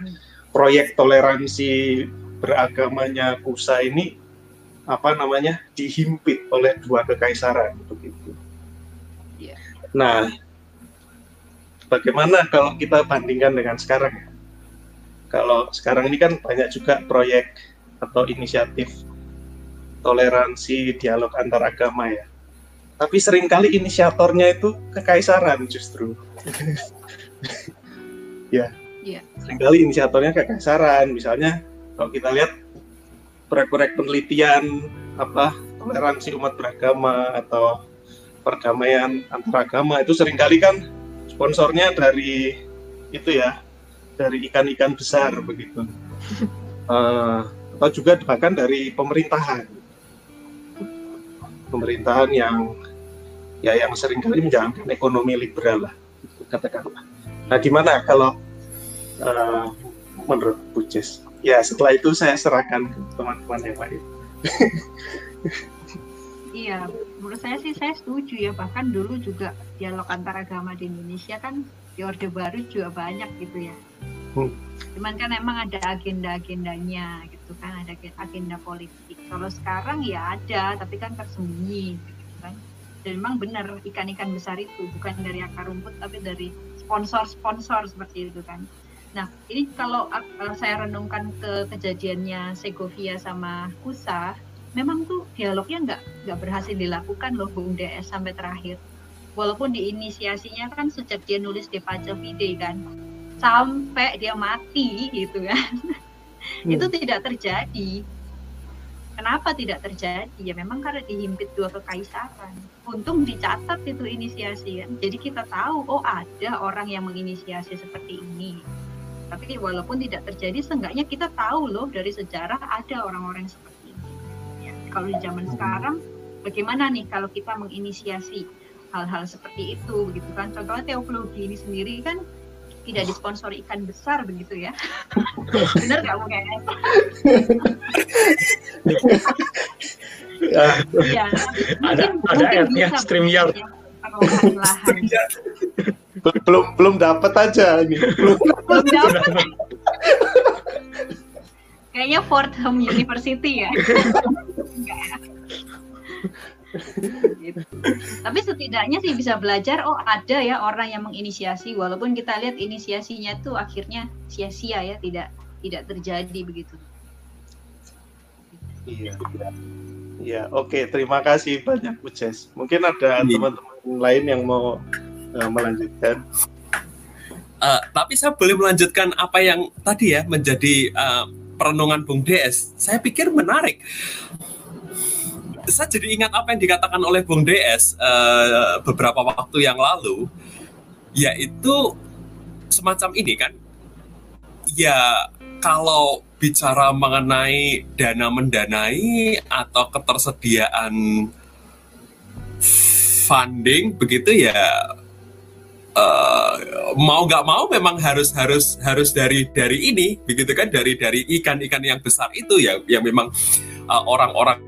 proyek toleransi beragamanya Kusa ini apa namanya dihimpit oleh dua kekaisaran begitu. Yeah. Nah, bagaimana kalau kita bandingkan dengan sekarang? Kalau sekarang ini kan banyak juga proyek atau inisiatif toleransi dialog antar agama ya. Tapi sering kali inisiatornya itu kekaisaran justru. ya, Yeah. Seringkali inisiatornya kayak kasaran, misalnya kalau kita lihat proyek-proyek penelitian apa toleransi umat beragama atau perdamaian antar agama itu sering kali kan sponsornya dari itu ya dari ikan-ikan besar begitu. Uh, atau juga bahkan dari pemerintahan. Pemerintahan yang ya yang sering kali menjalankan ekonomi liberal lah katakanlah. Nah di mana kalau uh, menurut Buces. Ya setelah itu saya serahkan ke teman-teman yang lain. iya, menurut saya sih saya setuju ya. Bahkan dulu juga dialog antar agama di Indonesia kan di Orde Baru juga banyak gitu ya. Hmm. Cuman kan emang ada agenda-agendanya gitu kan, ada agenda politik. Kalau sekarang ya ada, tapi kan tersembunyi gitu kan. Dan memang benar ikan-ikan besar itu bukan dari akar rumput tapi dari sponsor-sponsor seperti itu kan. Nah, ini kalau uh, saya renungkan ke kejadiannya Segovia sama Kusa, memang tuh dialognya nggak nggak berhasil dilakukan loh Bung DS sampai terakhir. Walaupun diinisiasinya kan sejak dia nulis di Pacavide kan, sampai dia mati gitu kan, hmm. itu tidak terjadi. Kenapa tidak terjadi? Ya memang karena dihimpit dua kekaisaran. Untung dicatat itu inisiasi kan. Jadi kita tahu, oh ada orang yang menginisiasi seperti ini tapi walaupun tidak terjadi, seenggaknya kita tahu loh dari sejarah ada orang-orang seperti ini. Ya, kalau di zaman hmm. sekarang, bagaimana nih kalau kita menginisiasi hal-hal seperti itu, begitu kan? Contohnya teologi ini sendiri kan tidak disponsori ikan besar begitu ya. Benar nggak mungkin? ya, ada ada app-nya StreamYard. Ya, belum belum dapat aja ini belum, belum dapat kayaknya Fordham University ya gitu. Tapi setidaknya sih bisa belajar, oh ada ya orang yang menginisiasi, walaupun kita lihat inisiasinya tuh akhirnya sia-sia ya, tidak tidak terjadi begitu. Iya. Ya, oke. Okay. Terima kasih banyak, Bu Jess. Mungkin ada iya. teman-teman lain yang mau uh, melanjutkan. Uh, tapi saya boleh melanjutkan apa yang tadi ya menjadi uh, perenungan Bung DS. Saya pikir menarik. Saya jadi ingat apa yang dikatakan oleh Bung DS uh, beberapa waktu yang lalu, yaitu semacam ini kan. Ya kalau bicara mengenai dana mendanai atau ketersediaan funding begitu ya uh, mau nggak mau memang harus harus harus dari dari ini begitu kan? Dari dari ikan-ikan yang besar itu ya yang memang uh, orang-orang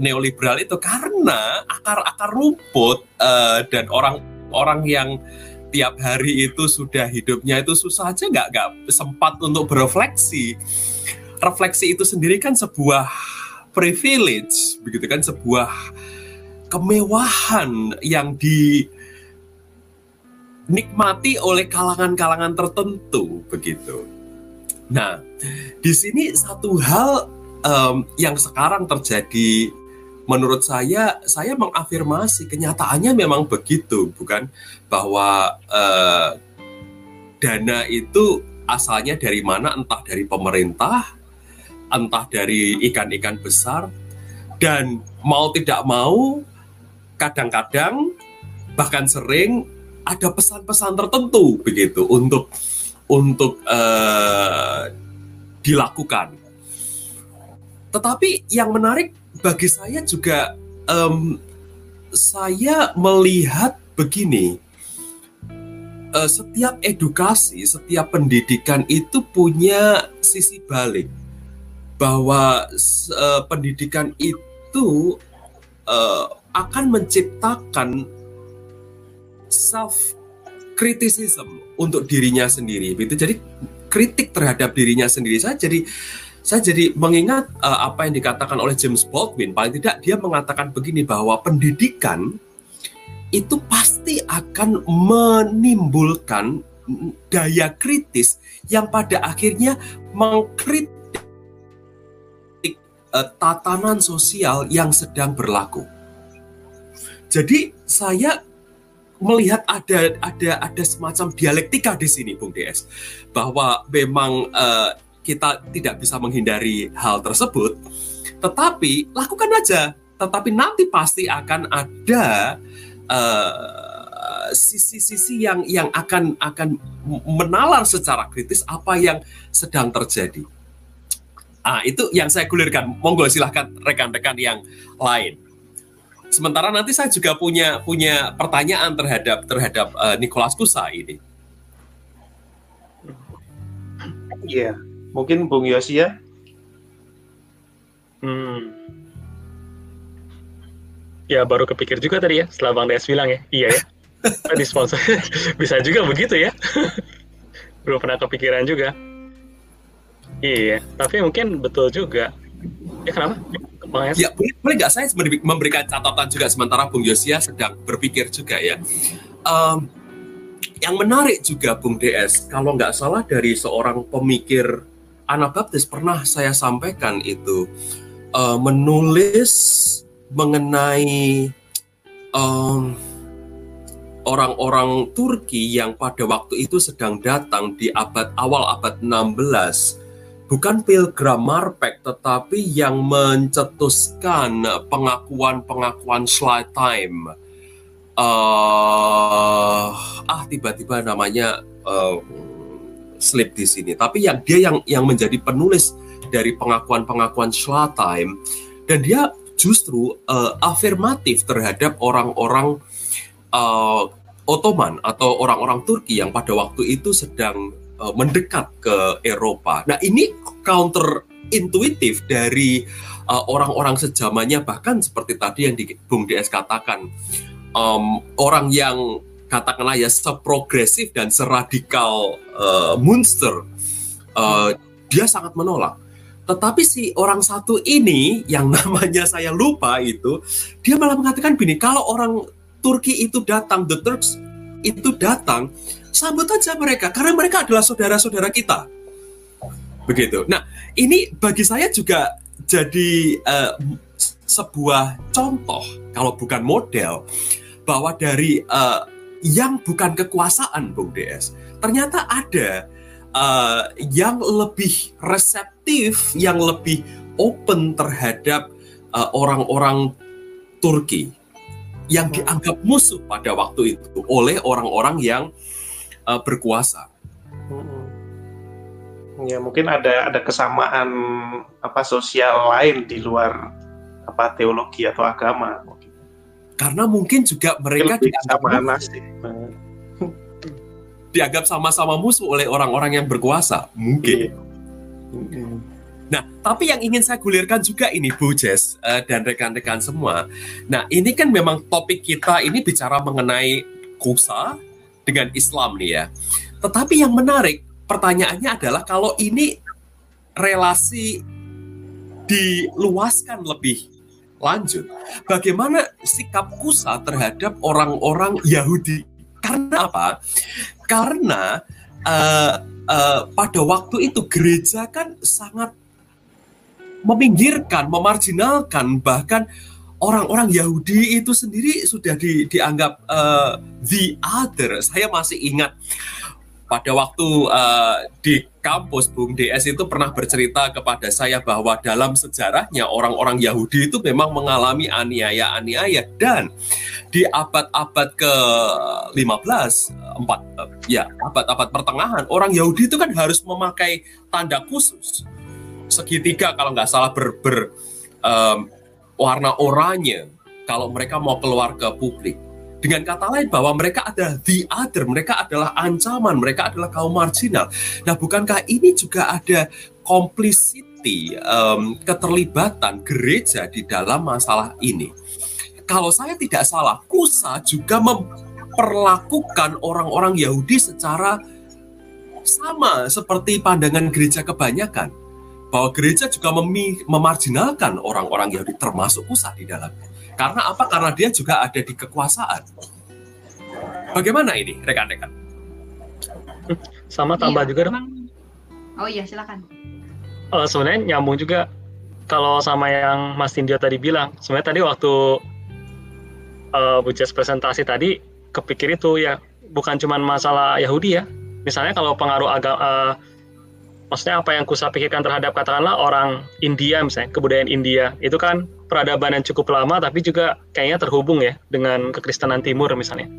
neoliberal itu karena akar-akar rumput uh, dan orang-orang yang tiap hari itu sudah hidupnya itu susah aja nggak nggak sempat untuk berefleksi. Refleksi itu sendiri kan sebuah privilege, begitu kan? Sebuah kemewahan yang dinikmati oleh kalangan-kalangan tertentu, begitu. Nah, di sini satu hal um, yang sekarang terjadi, menurut saya, saya mengafirmasi kenyataannya memang begitu, bukan bahwa uh, dana itu asalnya dari mana, entah dari pemerintah entah dari ikan-ikan besar dan mau tidak mau kadang-kadang bahkan sering ada pesan-pesan tertentu begitu untuk untuk uh, dilakukan. Tetapi yang menarik bagi saya juga um, saya melihat begini, uh, setiap edukasi, setiap pendidikan itu punya sisi balik bahwa uh, pendidikan itu uh, akan menciptakan self criticism untuk dirinya sendiri. Itu jadi kritik terhadap dirinya sendiri. Saya jadi saya jadi mengingat uh, apa yang dikatakan oleh James Baldwin. Paling tidak dia mengatakan begini bahwa pendidikan itu pasti akan menimbulkan daya kritis yang pada akhirnya mengkritik uh, tatanan sosial yang sedang berlaku. Jadi saya melihat ada ada ada semacam dialektika di sini, Bung DS, bahwa memang uh, kita tidak bisa menghindari hal tersebut, tetapi lakukan aja. Tetapi nanti pasti akan ada sisi-sisi uh, yang yang akan akan menalar secara kritis apa yang sedang terjadi. Ah, itu yang saya gulirkan. Monggo silahkan rekan-rekan yang lain. Sementara nanti saya juga punya punya pertanyaan terhadap terhadap uh, Nicholas Kusa ini. Iya, mungkin Bung Yosi ya. Hmm. Ya baru kepikir juga tadi ya, setelah Bang Des bilang ya. Iya ya. Tadi sponsor bisa juga begitu ya. Belum pernah kepikiran juga. Iya, tapi mungkin betul juga. Ya kenapa? Ya, boleh, boleh nggak saya memberikan catatan juga sementara Bung Yosia sedang berpikir juga ya. Um, yang menarik juga Bung DS, kalau nggak salah dari seorang pemikir Anabaptis pernah saya sampaikan itu uh, menulis mengenai um, orang-orang Turki yang pada waktu itu sedang datang di abad awal abad 16 bukan pilgram marpek tetapi yang mencetuskan pengakuan-pengakuan slide time. Uh, ah tiba-tiba namanya uh, slip di sini. Tapi yang dia yang yang menjadi penulis dari pengakuan-pengakuan slide time dan dia justru uh, afirmatif terhadap orang-orang uh, Ottoman atau orang-orang Turki yang pada waktu itu sedang uh, mendekat ke Eropa. Nah, ini counter intuitif dari uh, orang-orang sejamannya bahkan seperti tadi yang di Bung DS katakan um, orang yang katakanlah ya seprogresif dan seradikal uh, Munster uh, dia sangat menolak. Tetapi si orang satu ini yang namanya saya lupa itu dia malah mengatakan begini kalau orang Turki itu datang the Turks itu datang sambut aja mereka karena mereka adalah saudara-saudara kita. Begitu. Nah, ini bagi saya juga jadi uh, sebuah contoh kalau bukan model bahwa dari uh, yang bukan kekuasaan Bung DS ternyata ada uh, yang lebih reseptif yang lebih open terhadap uh, orang-orang Turki yang dianggap musuh pada waktu itu oleh orang-orang yang berkuasa. Hmm. Ya mungkin ada ada kesamaan apa sosial lain di luar apa teologi atau agama. Karena mungkin juga mereka dianggap nasib. dianggap sama-sama musuh oleh orang-orang yang berkuasa, mungkin. Iya. Nah, tapi yang ingin saya gulirkan juga ini Bu Jess uh, dan rekan-rekan semua. Nah, ini kan memang topik kita ini bicara mengenai kusa dengan Islam nih ya. Tetapi yang menarik pertanyaannya adalah kalau ini relasi diluaskan lebih lanjut. Bagaimana sikap Kusa terhadap orang-orang Yahudi? Karena apa? Karena uh, uh, pada waktu itu gereja kan sangat meminggirkan, memarginalkan, bahkan orang-orang Yahudi itu sendiri sudah di, dianggap uh, the other. Saya masih ingat pada waktu uh, di kampus Bung DS itu pernah bercerita kepada saya bahwa dalam sejarahnya orang-orang Yahudi itu memang mengalami aniaya-aniaya dan di abad-abad ke-15 empat ya abad-abad pertengahan orang Yahudi itu kan harus memakai tanda khusus segitiga kalau nggak salah ber, ber um, warna oranye kalau mereka mau keluar ke publik dengan kata lain bahwa mereka ada the other, mereka adalah ancaman, mereka adalah kaum marginal. Nah, bukankah ini juga ada complicity, um, keterlibatan gereja di dalam masalah ini? Kalau saya tidak salah, Kusa juga memperlakukan orang-orang Yahudi secara sama seperti pandangan gereja kebanyakan bahwa gereja juga memarginalkan orang-orang Yahudi termasuk Kusa di dalamnya. Karena apa? Karena dia juga ada di kekuasaan. Bagaimana ini, rekan-rekan? Sama tambah iya, juga dong. Oh iya, silakan. Uh, sebenarnya nyambung juga kalau sama yang Mas Tindio tadi bilang. Sebenarnya tadi waktu uh, Bu Jess presentasi tadi kepikir itu ya bukan cuma masalah Yahudi ya. Misalnya kalau pengaruh agama uh, maksudnya apa yang kusa pikirkan terhadap katakanlah orang India misalnya kebudayaan India itu kan peradaban yang cukup lama tapi juga kayaknya terhubung ya dengan kekristenan timur misalnya.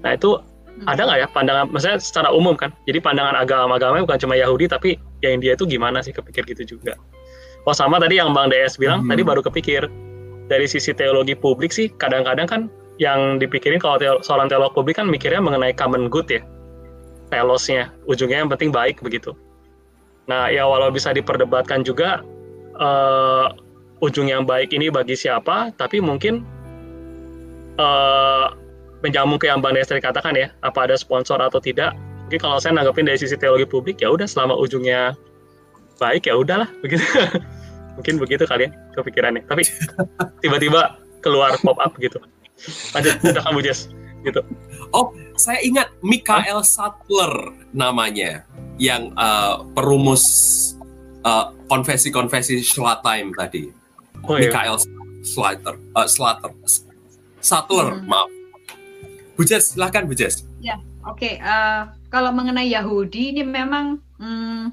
Nah itu hmm. ada nggak ya pandangan, maksudnya secara umum kan? Jadi pandangan agama-agama bukan cuma Yahudi tapi yang India itu gimana sih kepikir gitu juga? Oh sama tadi yang Bang DS bilang hmm. tadi baru kepikir dari sisi teologi publik sih kadang-kadang kan yang dipikirin kalau teolo, seorang teolog publik kan mikirnya mengenai common good ya, telosnya ujungnya yang penting baik begitu. Nah ya walau bisa diperdebatkan juga uh, ujung yang baik ini bagi siapa, tapi mungkin uh, menjamu ke yang Bang Destri katakan ya, apa ada sponsor atau tidak. Mungkin kalau saya nanggepin dari sisi teologi publik, ya udah selama ujungnya baik ya udahlah begitu. mungkin begitu kalian ya kepikirannya. Tapi tiba-tiba keluar pop up gitu. Lanjut, udah kamu Jess. Gitu. Oh, saya ingat Michael Sattler namanya yang uh, perumus uh, konfesi-konfesi Schlatime tadi oh, iya. Michael Slater, uh, Slater, Sattler, hmm. maaf. Bu Jess, silahkan Bu Jess. Ya, oke. Okay. Uh, eh, kalau mengenai Yahudi ini memang, hmm,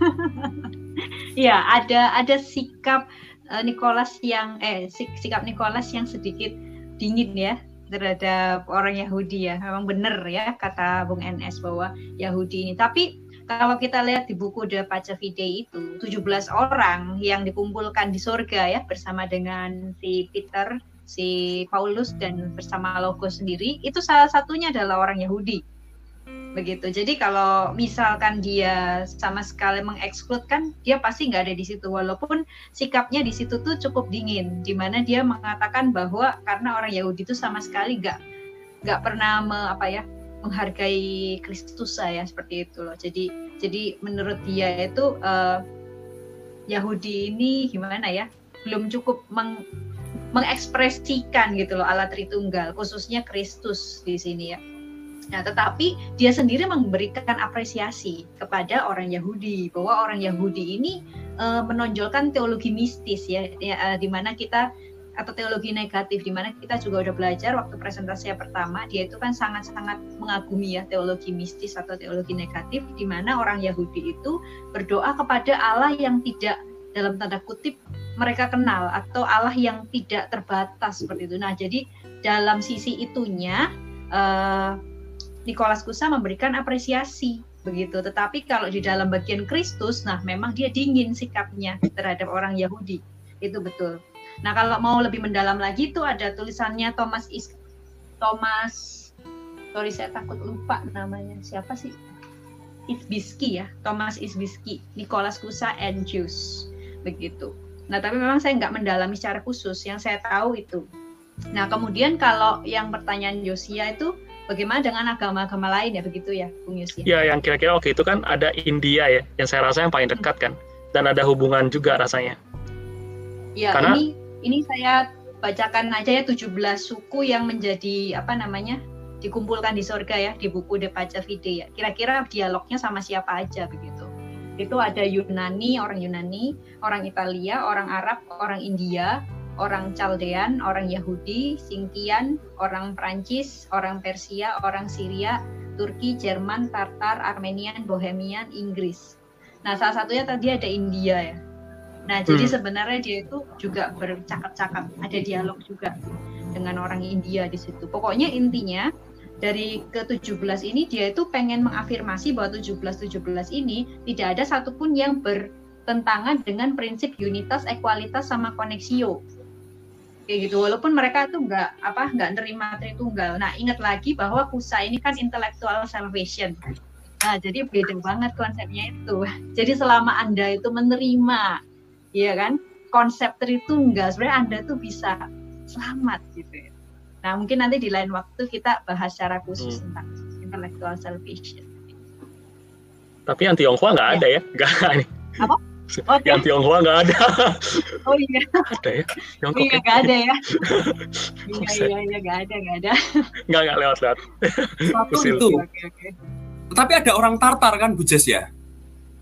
ya ada ada sikap uh, Nicholas yang eh sik, sikap Nicholas yang sedikit dingin ya terhadap orang Yahudi ya. Memang benar ya kata Bung NS bahwa Yahudi ini. Tapi kalau kita lihat di buku The Pacavide itu 17 orang yang dikumpulkan di surga ya bersama dengan si Peter, si Paulus dan bersama Logos sendiri itu salah satunya adalah orang Yahudi. Begitu. Jadi kalau misalkan dia sama sekali mengekskludkan, dia pasti nggak ada di situ walaupun sikapnya di situ tuh cukup dingin di mana dia mengatakan bahwa karena orang Yahudi itu sama sekali nggak nggak pernah me, apa ya menghargai Kristus saya seperti itu loh. Jadi jadi menurut dia itu uh, Yahudi ini gimana ya belum cukup meng, mengekspresikan gitu loh Allah Tritunggal khususnya Kristus di sini ya. Nah, tetapi dia sendiri memberikan apresiasi kepada orang Yahudi bahwa orang Yahudi ini uh, menonjolkan teologi mistis ya, ya uh, di mana kita atau teologi negatif di mana kita juga udah belajar waktu presentasi yang pertama dia itu kan sangat-sangat mengagumi ya teologi mistis atau teologi negatif di mana orang Yahudi itu berdoa kepada Allah yang tidak dalam tanda kutip mereka kenal atau Allah yang tidak terbatas seperti itu. Nah, jadi dalam sisi itunya uh, Nikolas Kusa memberikan apresiasi begitu. Tetapi kalau di dalam bagian Kristus, nah memang dia dingin sikapnya terhadap orang Yahudi. Itu betul. Nah, kalau mau lebih mendalam lagi itu ada tulisannya Thomas Is Thomas sorry saya takut lupa namanya. Siapa sih? Isbiski ya, Thomas Isbiski, Nicholas Kusa and Jews. Begitu. Nah, tapi memang saya nggak mendalami secara khusus. Yang saya tahu itu. Nah, kemudian kalau yang pertanyaan Yosia itu Bagaimana dengan agama-agama lain ya begitu ya, Bung Yus? Ya, yang kira-kira oke itu kan ada India ya, yang saya rasa yang paling dekat kan, dan ada hubungan juga rasanya. Ya, Karena, ini ini saya bacakan aja ya 17 suku yang menjadi apa namanya dikumpulkan di surga ya di buku De Paca Fide ya. Kira-kira dialognya sama siapa aja begitu. Itu ada Yunani, orang Yunani, orang Italia, orang Arab, orang India, orang Chaldean, orang Yahudi, Singkian, orang Prancis, orang Persia, orang Syria, Turki, Jerman, Tartar, Armenian, Bohemian, Inggris. Nah, salah satunya tadi ada India ya. Nah, hmm. jadi sebenarnya dia itu juga bercakap-cakap, ada dialog juga dengan orang India di situ. Pokoknya intinya dari ke-17 ini dia itu pengen mengafirmasi bahwa 17-17 ini tidak ada satupun yang bertentangan dengan prinsip unitas, ekualitas, sama koneksio kayak gitu. Walaupun mereka tuh nggak apa nggak nerima tritunggal. Nah ingat lagi bahwa kusa ini kan intellectual salvation. Nah jadi beda banget konsepnya itu. Jadi selama anda itu menerima ya kan konsep tritunggal sebenarnya anda tuh bisa selamat gitu. Ya. nah mungkin nanti di lain waktu kita bahas secara khusus hmm. tentang intellectual salvation. Tapi yang Tionghoa nggak ya. ada ya? Nggak apa Okay. Yang Tionghoa nggak ada. Oh iya. Ada ya? Tiongkok iya nggak ada ya. iya iya iya nggak ada nggak ada. Nggak nggak lewat lewat. itu. Oke, oke. Tapi ada orang Tartar kan Bu Jess ya?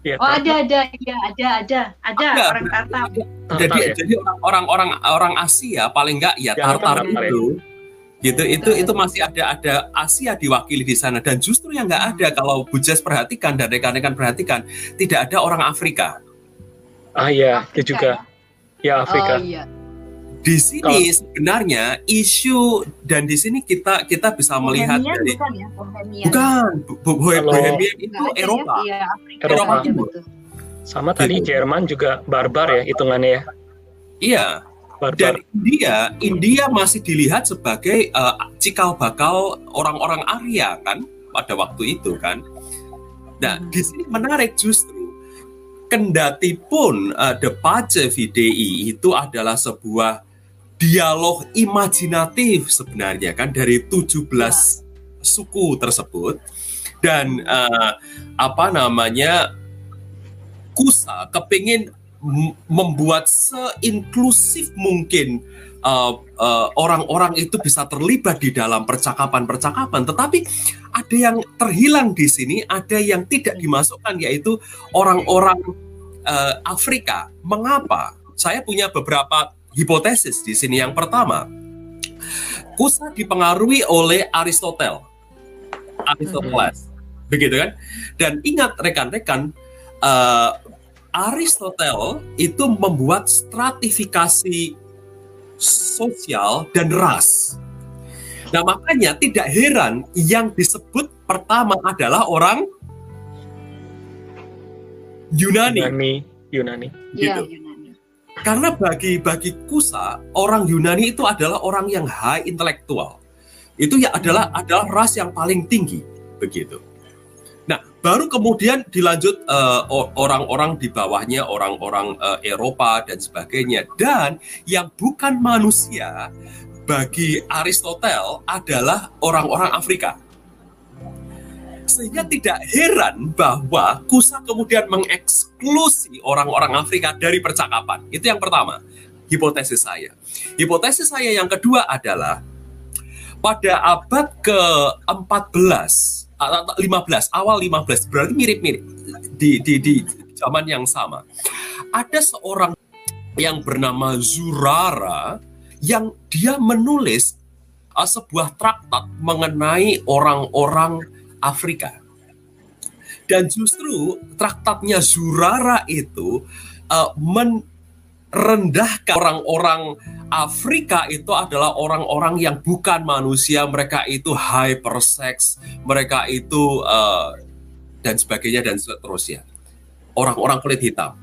Ya, oh ada ada ya ada ada ada, ada orang Tartar. Jadi ya? jadi orang-orang orang Asia paling nggak ya, ya Tartar itu. Ya gitu itu itu masih ada ada Asia diwakili di sana dan justru yang nggak ada kalau Bu Jess perhatikan dan rekan-rekan perhatikan tidak ada orang Afrika Ah iya, itu juga. Ya, ya Afrika. Oh, iya. Di sini Kalau, sebenarnya isu dan di sini kita kita bisa melihat dari bukan ya, Bohemian. Bukan, Bohemian itu ya, Eropa. Ya, Afrika. Eropa Timur. Sama tadi gitu. Jerman juga barbar ya hitungannya ya. Iya. Barbar. Dan India, India masih dilihat sebagai uh, cikal bakal orang-orang Arya kan pada waktu itu kan. Nah, hmm. di sini menarik justru kendati pun uh, The Pace VDI itu adalah sebuah dialog imajinatif sebenarnya kan dari 17 suku tersebut. Dan uh, apa namanya Kusa kepingin membuat seinklusif mungkin uh, uh, orang-orang itu bisa terlibat di dalam percakapan-percakapan, tetapi ada yang terhilang di sini, ada yang tidak dimasukkan yaitu orang-orang uh, Afrika. Mengapa? Saya punya beberapa hipotesis di sini. Yang pertama, Kusa dipengaruhi oleh Aristotle, Aristoteles, mm-hmm. begitu kan? Dan ingat rekan-rekan, uh, Aristotle itu membuat stratifikasi sosial dan ras. Nah, makanya tidak heran yang disebut pertama adalah orang Yunani. Yunani, Yunani. Gitu. Ya, Yunani. Karena bagi bagi Kusa, orang Yunani itu adalah orang yang high intelektual. Itu ya adalah adalah ras yang paling tinggi, begitu. Baru kemudian dilanjut uh, orang-orang di bawahnya, orang-orang uh, Eropa dan sebagainya. Dan yang bukan manusia bagi Aristotle adalah orang-orang Afrika. Sehingga tidak heran bahwa Kusa kemudian mengeksklusi orang-orang Afrika dari percakapan. Itu yang pertama, hipotesis saya. Hipotesis saya yang kedua adalah pada abad ke-14 15 awal 15 berarti mirip-mirip. Di di di zaman yang sama. Ada seorang yang bernama Zurara yang dia menulis uh, sebuah traktat mengenai orang-orang Afrika. Dan justru traktatnya Zurara itu uh, merendahkan orang-orang Afrika itu adalah orang-orang yang bukan manusia, mereka itu hypersex, mereka itu uh, dan sebagainya dan seterusnya. Orang-orang kulit hitam.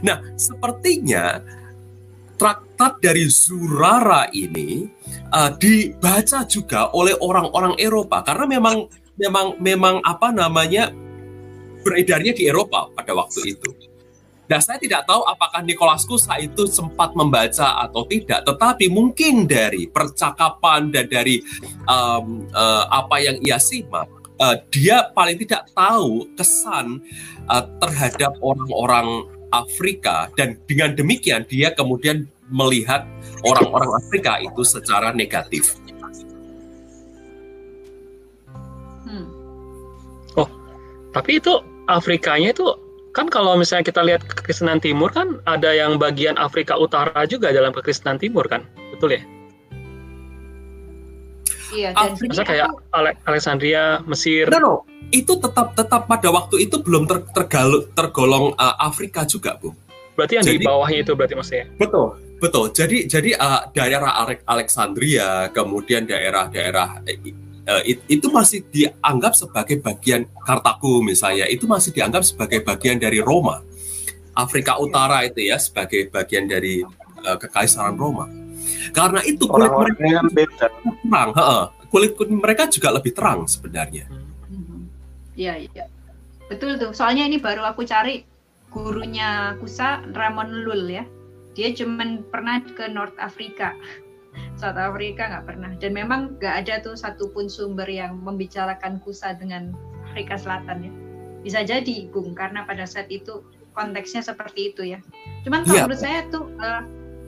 Nah, sepertinya traktat dari Zurara ini uh, dibaca juga oleh orang-orang Eropa karena memang memang memang apa namanya beredarnya di Eropa pada waktu itu. Nah, saya tidak tahu apakah Nicholas Kusa itu sempat membaca atau tidak, tetapi mungkin dari percakapan dan dari um, uh, apa yang ia simak, uh, dia paling tidak tahu kesan uh, terhadap orang-orang Afrika dan dengan demikian dia kemudian melihat orang-orang Afrika itu secara negatif. Hmm. Oh, tapi itu Afrikanya itu kan kalau misalnya kita lihat kekristenan timur kan ada yang bagian Afrika Utara juga dalam kekristenan timur kan, betul ya? Iya, dan Masa kayak aku... Alexandria, Mesir. No, no, itu tetap tetap pada waktu itu belum ter, tergalu, tergolong uh, Afrika juga, Bu. Berarti yang jadi, di bawahnya itu berarti maksudnya? Betul, betul. Jadi jadi uh, daerah Alexandria, kemudian daerah-daerah uh, itu masih dianggap sebagai bagian Kartago misalnya, itu masih dianggap sebagai bagian dari Roma. Afrika Utara itu ya sebagai bagian dari uh, kekaisaran Roma. Karena itu kulit mereka kan beda. terang, kulit kulit mereka juga lebih terang sebenarnya. Iya iya, betul tuh. Soalnya ini baru aku cari gurunya Kusa Ramon Lul ya. Dia cuman pernah ke North Afrika. South Afrika nggak pernah. Dan memang nggak ada tuh satupun sumber yang membicarakan Kusa dengan Afrika Selatan ya. Bisa jadi, Bung, karena pada saat itu konteksnya seperti itu ya. Cuman kalau ya. menurut saya tuh uh,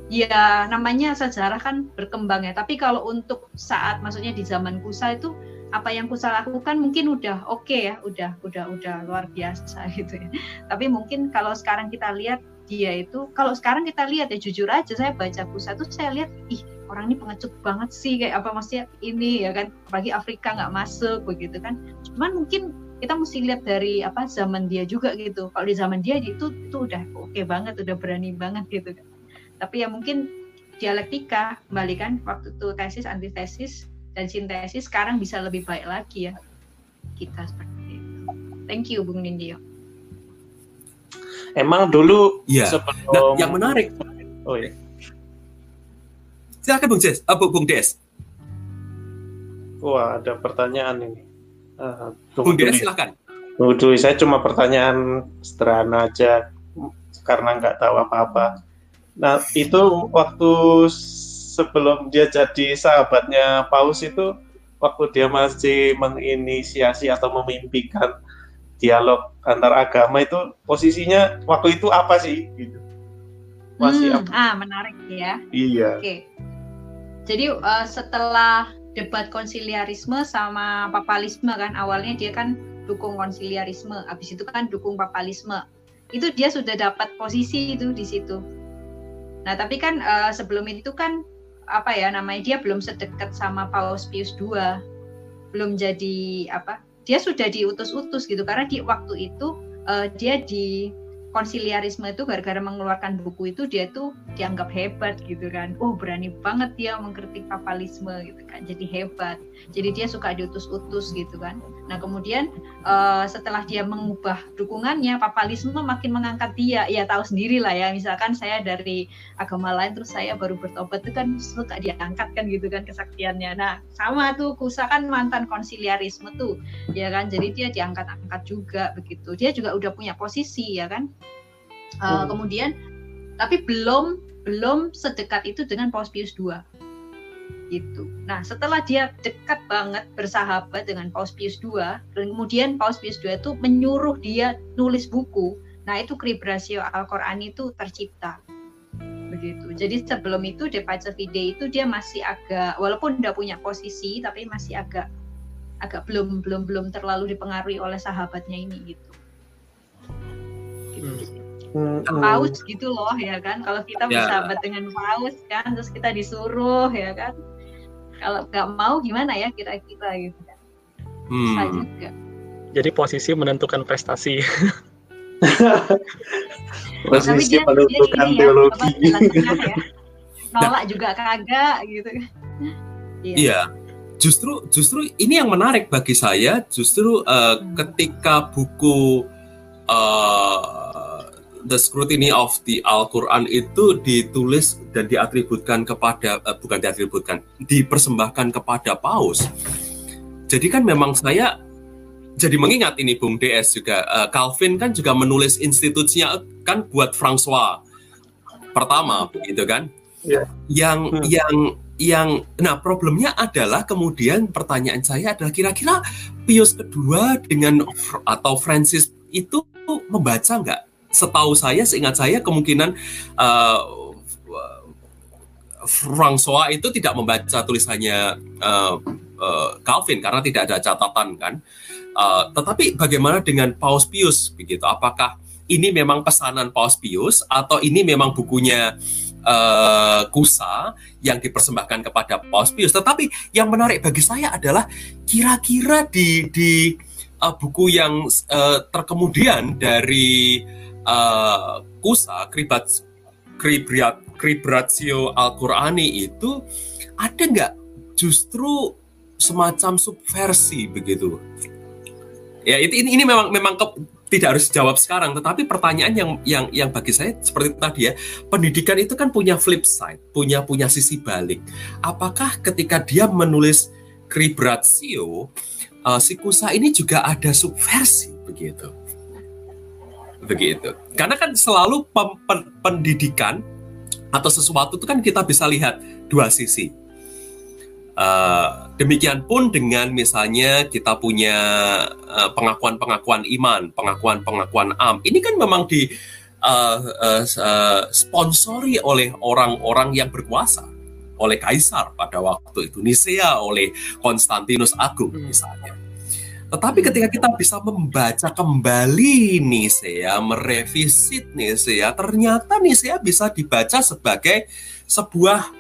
ya namanya sejarah kan berkembang ya tapi kalau untuk saat maksudnya di zaman Kusa itu apa yang Kusa lakukan mungkin udah oke okay ya udah udah udah luar biasa gitu ya tapi mungkin kalau sekarang kita lihat dia itu kalau sekarang kita lihat ya jujur aja saya baca Kusa tuh saya lihat ih orang ini pengecut banget sih kayak apa maksudnya ini ya kan? Apalagi Afrika nggak masuk begitu kan? Cuman mungkin kita mesti lihat dari apa zaman dia juga gitu. Kalau di zaman dia itu tuh udah oke okay banget udah berani banget gitu kan. Tapi ya mungkin dialektika kembali kan waktu itu tesis antitesis dan sintesis sekarang bisa lebih baik lagi ya. Kita seperti itu. Thank you Bung Nindyo. Emang dulu ya sebelum... nah, yang menarik oh ya silakan Bung Des uh, Bung Des wah ada pertanyaan ini uh, Bung Des silakan Waduh, saya cuma pertanyaan sederhana aja karena nggak tahu apa-apa. Nah, itu waktu sebelum dia jadi sahabatnya Paus itu waktu dia masih menginisiasi atau memimpikan dialog antar agama itu posisinya waktu itu apa sih gitu. Masih hmm, apa? ah menarik ya. Iya. Oke. Jadi uh, setelah debat konsiliarisme sama papalisme kan awalnya dia kan dukung konsiliarisme, habis itu kan dukung papalisme. Itu dia sudah dapat posisi itu di situ Nah, tapi kan uh, sebelum itu kan apa ya namanya dia belum sedekat sama Paus Pius II. Belum jadi apa? Dia sudah diutus-utus gitu karena di waktu itu uh, dia di konsiliarisme itu gara-gara mengeluarkan buku itu dia tuh dianggap hebat gitu kan. Oh, berani banget dia mengkritik papalisme gitu kan. Jadi hebat. Jadi dia suka diutus-utus gitu kan. Nah, kemudian uh, setelah dia mengubah dukungannya, papalisme makin mengangkat dia. Ya tahu sendiri lah ya. Misalkan saya dari agama lain terus saya baru bertobat itu kan suka diangkat kan gitu kan kesaktiannya. Nah, sama tuh Kusa kan mantan konsiliarisme tuh. Ya kan. Jadi dia diangkat-angkat juga begitu. Dia juga udah punya posisi ya kan Uh, hmm. Kemudian, tapi belum belum sedekat itu dengan Paus Pius II. Gitu. Nah, setelah dia dekat banget bersahabat dengan Paus Pius II, kemudian Paus Pius II itu menyuruh dia nulis buku. Nah, itu Kribratio Al-Qur'an itu tercipta. Begitu. Jadi sebelum itu De Pace Fide itu dia masih agak walaupun udah punya posisi tapi masih agak agak belum belum belum terlalu dipengaruhi oleh sahabatnya ini gitu. gitu. Hmm. paus gitu loh ya kan kalau kita ya. bersahabat dengan paus kan terus kita disuruh ya kan kalau nggak mau gimana ya kira-kira gitu kan bisa hmm. juga jadi posisi menentukan prestasi posisi menentukan ya, teologi ya, nolak nah. juga kagak gitu iya. iya justru justru ini yang menarik bagi saya justru uh, hmm. ketika buku uh, The Scrutiny of the Al-Quran itu ditulis dan diatributkan kepada uh, bukan diatributkan dipersembahkan kepada Paus jadi kan memang saya jadi mengingat ini Bung DS juga uh, Calvin kan juga menulis institusinya kan buat François pertama begitu kan yeah. yang hmm. yang yang nah problemnya adalah kemudian pertanyaan saya adalah kira-kira Pius kedua dengan atau Francis itu membaca nggak setahu saya seingat saya kemungkinan uh, François itu tidak membaca tulisannya uh, uh, Calvin karena tidak ada catatan kan Uh, tetapi bagaimana dengan Paus Pius begitu? Apakah ini memang pesanan Paus Pius atau ini memang bukunya uh, Kusa yang dipersembahkan kepada Paus Pius? Tetapi yang menarik bagi saya adalah kira-kira di di uh, buku yang uh, terkemudian dari uh, Kusa Kribat Kribrat Kribratio Al-Qurani itu ada nggak justru semacam subversi begitu? Ya itu ini, ini memang memang ke, tidak harus dijawab sekarang tetapi pertanyaan yang yang yang bagi saya seperti tadi ya. Pendidikan itu kan punya flip side punya punya sisi balik. Apakah ketika dia menulis kribratio uh, si kusa ini juga ada subversi begitu begitu karena kan selalu pem, pen, pendidikan atau sesuatu itu kan kita bisa lihat dua sisi Uh, demikian pun dengan misalnya kita punya uh, pengakuan-pengakuan iman, pengakuan-pengakuan am. Ini kan memang di uh, uh, uh, sponsori oleh orang-orang yang berkuasa, oleh kaisar pada waktu itu, Nisea oleh Konstantinus Agung hmm. misalnya. Tetapi ketika kita bisa membaca kembali Nisea, merevisit Nisea, ternyata Nisea bisa dibaca sebagai sebuah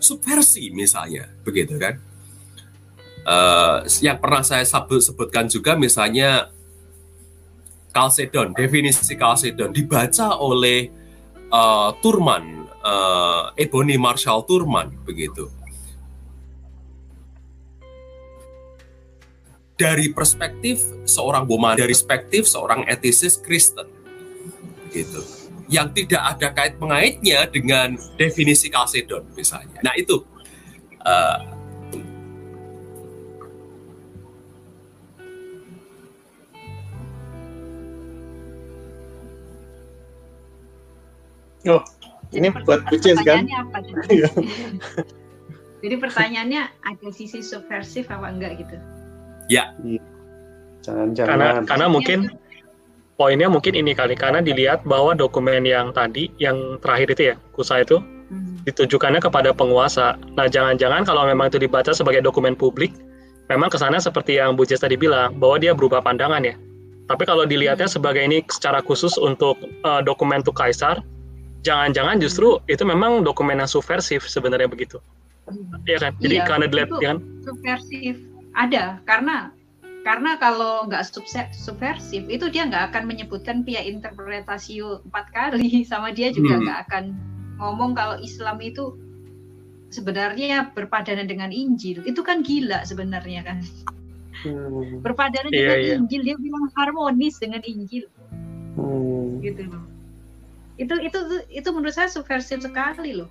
subversi misalnya begitu kan? Uh, yang pernah saya sebut sebutkan juga misalnya Kalsedon definisi Kalsedon dibaca oleh uh, Turman uh, Ebony Marshall Turman begitu dari perspektif seorang boman dari perspektif seorang etisis Kristen gitu yang tidak ada kait mengaitnya dengan definisi kalsedon misalnya. Nah itu uh, Oh, ini buat Bucis kan? Iya. Jadi pertanyaannya ada sisi subversif apa enggak gitu? Ya. Jangan-jangan. Karena karena mungkin poinnya mungkin ini kali karena dilihat bahwa dokumen yang tadi yang terakhir itu ya kusa itu hmm. ditujukannya kepada penguasa. Nah jangan-jangan kalau memang itu dibaca sebagai dokumen publik, memang kesannya seperti yang Bu Jess tadi bilang bahwa dia berubah pandangan ya. Tapi kalau dilihatnya hmm. sebagai ini secara khusus untuk uh, dokumen untuk kaisar, jangan-jangan justru itu memang dokumen yang subversif sebenarnya begitu. Iya kan? Jadi iya, karena dilihat kan subversif ada karena karena kalau nggak subversif itu dia nggak akan menyebutkan pihak interpretasi empat kali sama dia juga hmm. nggak hmm. akan ngomong kalau Islam itu sebenarnya berpadanan dengan Injil itu kan gila sebenarnya kan hmm. berpadanan yeah, dengan yeah. Injil dia bilang harmonis dengan Injil hmm. gitu loh itu itu itu menurut saya subversif sekali loh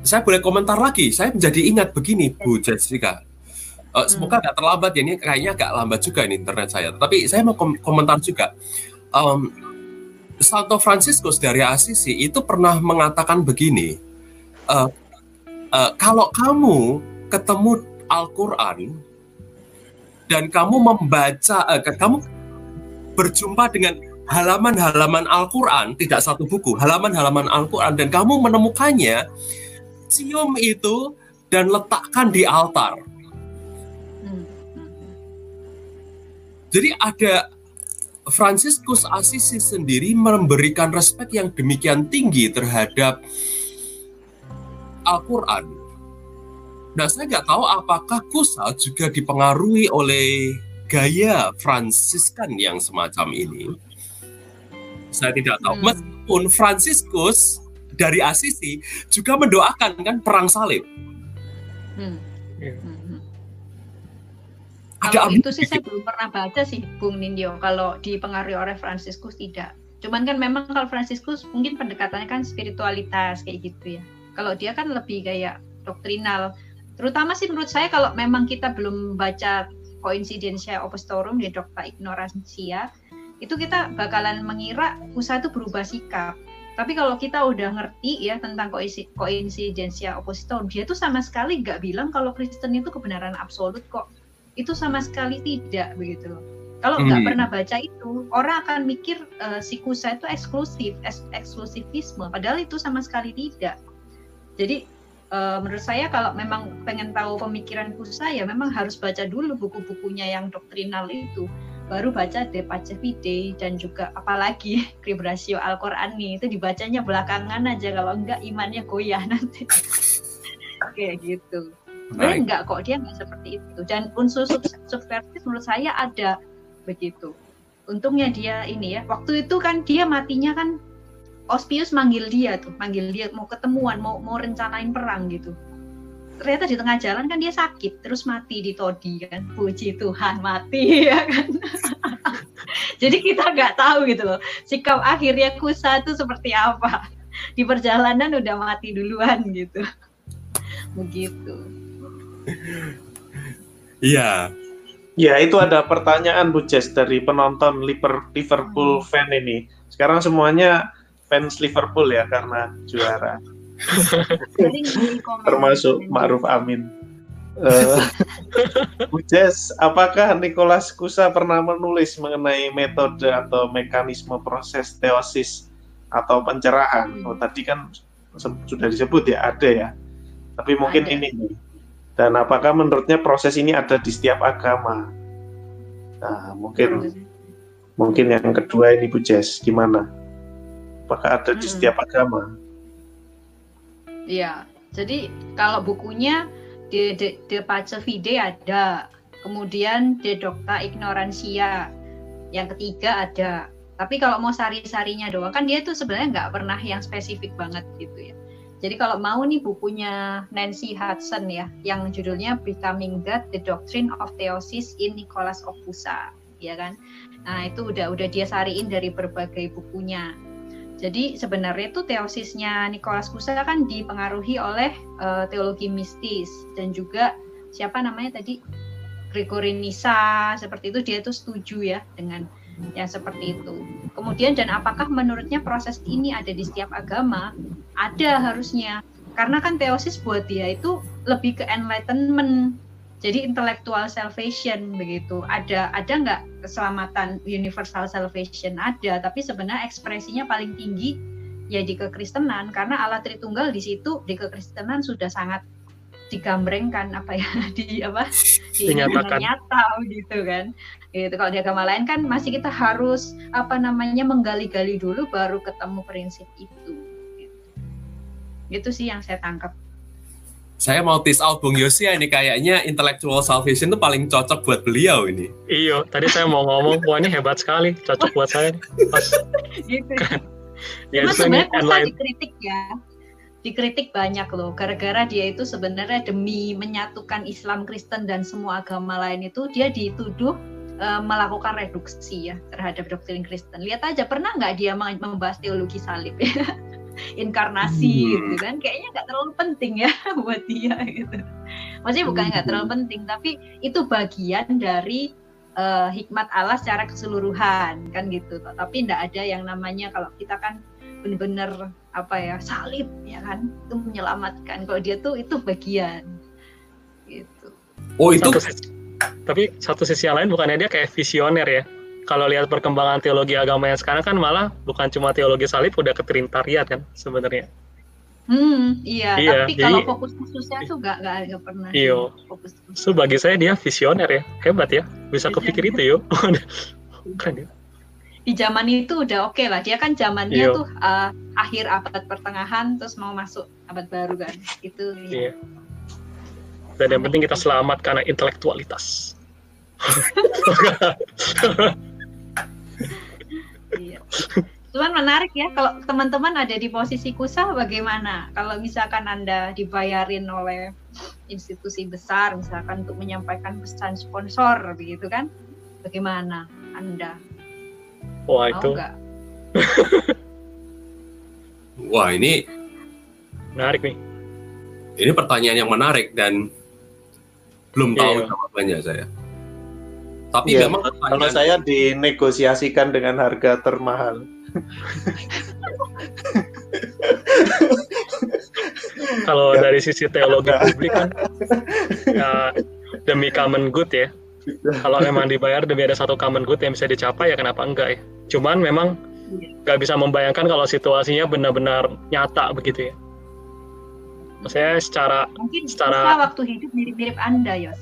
saya boleh komentar lagi saya menjadi ingat begini Bu Jessica Uh, semoga nggak terlambat ya ini kayaknya agak lambat juga ini internet saya. Tapi saya mau kom komentar juga. Um, Santo Franciscus dari Assisi itu pernah mengatakan begini, uh, uh, kalau kamu ketemu Al-Quran dan kamu membaca, uh, kamu berjumpa dengan halaman-halaman Al-Quran, tidak satu buku, halaman-halaman Al-Quran, dan kamu menemukannya, cium itu dan letakkan di altar Jadi ada Franciscus Assisi sendiri memberikan respek yang demikian tinggi terhadap Al-Quran. Nah, saya nggak tahu apakah Kusa juga dipengaruhi oleh gaya Fransiskan yang semacam ini. Saya tidak tahu. Hmm. Meskipun Franciscus dari Assisi juga mendoakan kan perang salib. Hmm. Iya. Hmm, hmm. Ada Kalau itu sih saya belum pernah baca sih, Bung Nindyo. Kalau dipengaruhi oleh Franciscus tidak. Cuman kan memang kalau Franciscus mungkin pendekatannya kan spiritualitas kayak gitu ya. Kalau dia kan lebih kayak doktrinal. Terutama sih menurut saya kalau memang kita belum baca Coincidentia Opostorum di Docta Ignorantia, itu kita bakalan mengira usaha itu berubah sikap. Tapi kalau kita udah ngerti ya tentang Coincidentia Oppositorum, dia tuh sama sekali nggak bilang kalau Kristen itu kebenaran absolut kok itu sama sekali tidak begitu loh. Kalau nggak Hmm. pernah baca itu, orang akan mikir eh, si Kusa itu eksklusif, eks- eksklusivisme. Padahal itu sama sekali tidak. Jadi eh, menurut saya kalau memang pengen tahu pemikiran Kusa ya memang harus baca dulu buku-bukunya yang doktrinal itu. Baru baca De Pace Fidei dan juga apalagi Kribrasio Al-Qur'ani itu dibacanya belakangan aja kalau enggak imannya goyah nanti. Kayak gitu. Sebenarnya Baik. enggak kok dia enggak seperti itu dan unsur sub- subversif menurut saya ada begitu. Untungnya dia ini ya waktu itu kan dia matinya kan Ospius manggil dia tuh, manggil dia mau ketemuan, mau mau rencanain perang gitu. Ternyata di tengah jalan kan dia sakit, terus mati di Todi kan. Puji Tuhan mati ya kan. Jadi kita nggak tahu gitu loh, sikap akhirnya Kusa itu seperti apa. Di perjalanan udah mati duluan gitu. Begitu. Iya. Ya, itu ada pertanyaan Bu Jess dari penonton Liver- Liverpool fan ini. Sekarang semuanya fans Liverpool ya karena juara, termasuk Ma'ruf Amin. Eh, Bu Jess, apakah Nicholas Kusa pernah menulis mengenai metode atau mekanisme proses teosis atau pencerahan? Oh, tadi kan sudah disebut ya, ada ya. Tapi mungkin Ada. ini nih. Dan apakah menurutnya proses ini ada di setiap agama? Nah, mungkin mungkin yang kedua ini Bu Jess, gimana? Apakah ada di Mm-mm. setiap agama? Iya. Jadi kalau bukunya De, De, De Pace Fide ada, kemudian De Docta Ignorantia, yang ketiga ada. Tapi kalau mau sari-sarinya doang kan dia tuh sebenarnya nggak pernah yang spesifik banget gitu ya. Jadi kalau mau nih bukunya Nancy Hudson ya, yang judulnya Becoming God: The Doctrine of Theosis in Nicholas of Cusa, ya kan? Nah itu udah udah dia sariin dari berbagai bukunya. Jadi sebenarnya itu teosisnya Nicholas Cusa kan dipengaruhi oleh eh, teologi mistis dan juga siapa namanya tadi Gregory Nisa seperti itu dia tuh setuju ya dengan yang seperti itu. Kemudian dan apakah menurutnya proses ini ada di setiap agama? Ada harusnya. Karena kan teosis buat dia itu lebih ke enlightenment. Jadi intellectual salvation begitu. Ada ada nggak keselamatan universal salvation? Ada, tapi sebenarnya ekspresinya paling tinggi ya di kekristenan karena Allah Tritunggal di situ di kekristenan sudah sangat digambrengkan apa ya di apa di nyata gitu kan. Gitu kalau di agama lain kan masih kita harus apa namanya menggali-gali dulu baru ketemu prinsip itu. Gitu. itu sih yang saya tangkap. Saya mau tease out Bung Yosia ini kayaknya intellectual salvation itu paling cocok buat beliau ini. Iyo, tadi saya mau ngomong, wah ini hebat sekali, cocok buat saya. Pas, gitu. ya Cuma itu sebenarnya enlighten- dikritik ya dikritik banyak loh gara-gara dia itu sebenarnya demi menyatukan Islam Kristen dan semua agama lain itu dia dituduh eh, melakukan reduksi ya terhadap doktrin Kristen. Lihat aja pernah nggak dia membahas teologi salib? Ya inkarnasi Hmm. gitu kan kayaknya nggak terlalu penting ya buat dia gitu. Maksudnya bukan nggak terlalu penting tapi itu bagian dari eh, hikmat Allah secara keseluruhan kan gitu. Tapi tidak ada yang namanya kalau kita kan benar-benar apa ya salib ya kan? Itu menyelamatkan. Kalau dia tuh itu bagian. Gitu. Oh itu satu sisi- tapi satu sisi yang lain bukannya dia kayak visioner ya? Kalau lihat perkembangan teologi agama yang sekarang kan malah bukan cuma teologi salib udah ke Trinitarian kan sebenarnya. Hmm iya, Iya, tapi jadi- kalau fokus khususnya tuh gak, gak, gak pernah Iya. fokus so bagi saya dia visioner ya. Hebat ya. Bisa Visioner. kepikir itu yo. Bukan ya di zaman itu udah oke lah. Dia kan zamannya Iya. tuh uh, akhir abad pertengahan terus mau masuk abad baru kan. Itu Iya. Dan yang penting kita selamat karena intelektualitas. Iya. Cuman menarik ya kalau teman-teman ada di posisi kusa bagaimana? Kalau misalkan Anda dibayarin oleh institusi besar misalkan untuk menyampaikan pesan sponsor begitu kan? Bagaimana Anda? Wah Mau itu? Wah ini menarik nih. ini pertanyaan yang menarik dan belum tahu Iya. jawabannya saya. Tapi Iya, memang Kalau pertanyaan saya dinegosiasikan dengan harga termahal. Kalau Ya. dari sisi teologi publik kan ya, demi common good ya. Kalau memang dibayar demi ada satu common good yang bisa dicapai ya kenapa enggak ya? Cuman memang nggak bisa membayangkan kalau situasinya benar-benar nyata begitu ya. Maksudnya secara Mungkin secara- kusa waktu hidup mirip-mirip Anda, Yos.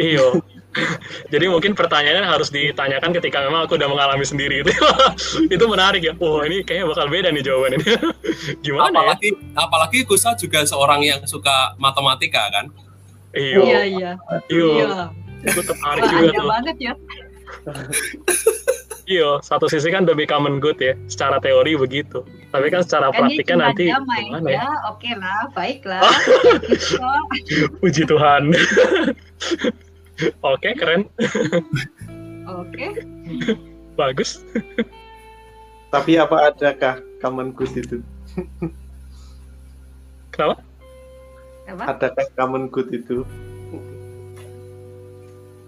iyo. Jadi mungkin pertanyaannya harus ditanyakan ketika memang aku udah mengalami sendiri gitu. itu menarik ya. Wah ini kayaknya bakal beda nih jawabannya. Gimana ya? apalagi apalagi Gusa juga seorang yang suka matematika kan. Iyo. Iya, iya. Iyo. Iya. Itu tertarik Wah, juga Anda tuh. banget ya. Iya, satu sisi kan demi common good ya, secara teori begitu. Tapi kan secara Kan kan nanti damai. gimana ya? Ya, oke lah, baiklah. Gitu. Puji Tuhan. Oke, keren, Oke. bagus. Tapi apa adakah common good itu? Kenapa? Apa? Adakah common good itu?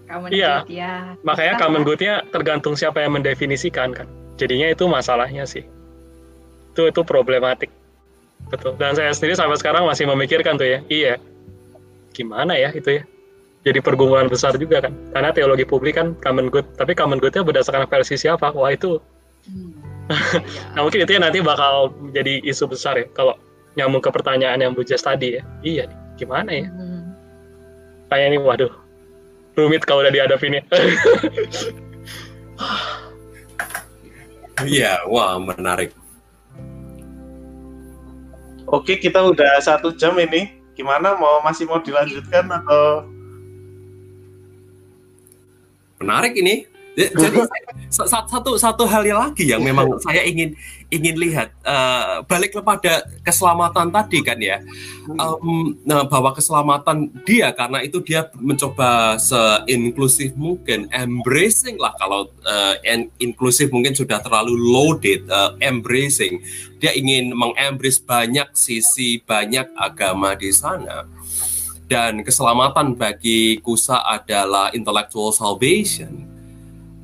Common Iya. good, ya. Makanya Bisa, common ya. good-nya tergantung siapa yang mendefinisikan kan. Jadinya itu masalahnya sih. Itu itu problematik. Betul. Dan saya sendiri sampai sekarang masih memikirkan tuh ya. Iya. Gimana ya itu ya? Jadi pergumulan besar juga kan. Karena teologi publik kan common good, tapi common good-nya berdasarkan versi siapa? Wah, itu Hmm. Nah mungkin itu ya nanti bakal jadi isu besar ya kalau nyambung ke pertanyaan yang Bu Jess tadi ya. Iya gimana ya? Hmm. Kayak ini waduh rumit kalau udah dihadapin ya. Iya, wah menarik. Oke, kita udah satu jam ini. Gimana? Mau masih mau dilanjutkan atau? Menarik ini. Jadi sa- sa- satu satu hal yang lagi yang memang saya ingin ingin lihat eh, balik kepada keselamatan tadi kan ya. Em, nah, bahwa keselamatan dia karena itu dia mencoba se-inklusif mungkin, embracing lah kalau en- inklusif mungkin sudah terlalu loaded, eh, embracing. Dia ingin mengembrace banyak sisi, banyak agama di sana. Dan keselamatan bagi Kusa adalah intellectual salvation.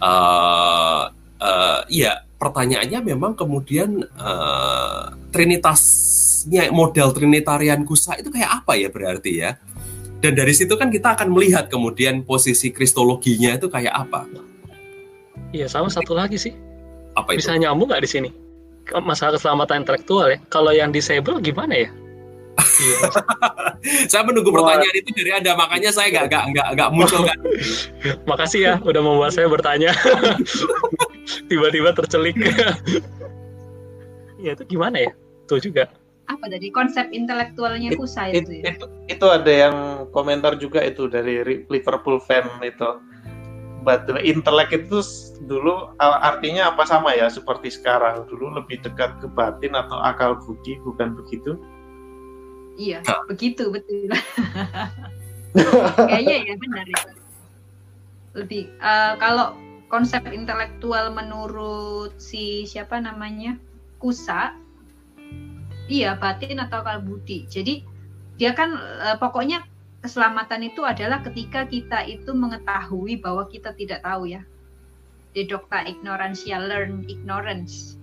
Eh, eh, ya, pertanyaannya memang kemudian eh, trinitasnya model trinitarian Kusa itu kayak apa ya berarti ya? Dan dari situ kan kita akan melihat kemudian posisi kristologinya itu kayak apa? Iya sama satu lagi sih Apa itu? bisa nyambung nggak di sini? Masalah keselamatan intelektual ya. Kalau yang disable gimana ya? Iya. Saya menunggu Wah. pertanyaan itu dari Anda, makanya saya nggak nggak nggak nggak munculkan. Makasih ya udah membuat saya bertanya. Tiba-tiba tercelik. Iya itu gimana ya? Tuh juga. Apa tadi konsep intelektualnya It- Kusa It- itu ya? itu, itu ada yang komentar juga itu dari Ri- Liverpool fan itu. But the intellect itu dulu artinya apa sama ya seperti sekarang dulu lebih dekat ke batin atau akal budi bukan begitu? Iya, begitu betul. Kayaknya ya benar itu. Lebih eh, kalau konsep intelektual menurut si siapa namanya Kusa, iya batin atau akal budi. Jadi dia kan eh, pokoknya keselamatan itu adalah ketika kita itu mengetahui bahwa kita tidak tahu ya. Dedocta ignorantia learn ignorance.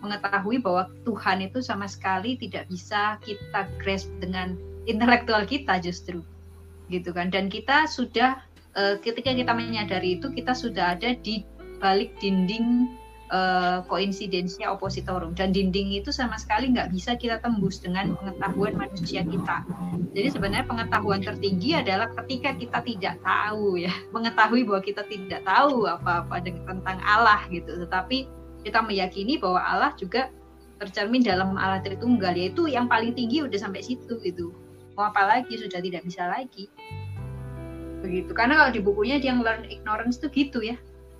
Mengetahui bahwa Tuhan itu sama sekali tidak bisa kita grasp dengan intelektual kita justru gitu kan. Dan kita sudah eh, ketika kita menyadari itu kita sudah ada di balik dinding uh, koinsidensia oppositorum dan dinding itu sama sekali nggak bisa kita tembus dengan pengetahuan manusia kita. Jadi sebenarnya pengetahuan tertinggi adalah ketika kita tidak tahu ya, mengetahui bahwa kita tidak tahu apa-apa tentang Allah gitu, tetapi kita meyakini bahwa Allah juga tercermin dalam Allah Tritunggal yaitu yang paling tinggi udah sampai situ gitu. Mau apa lagi sudah tidak bisa lagi. Begitu. Karena kalau di bukunya yang learn ignorance itu gitu ya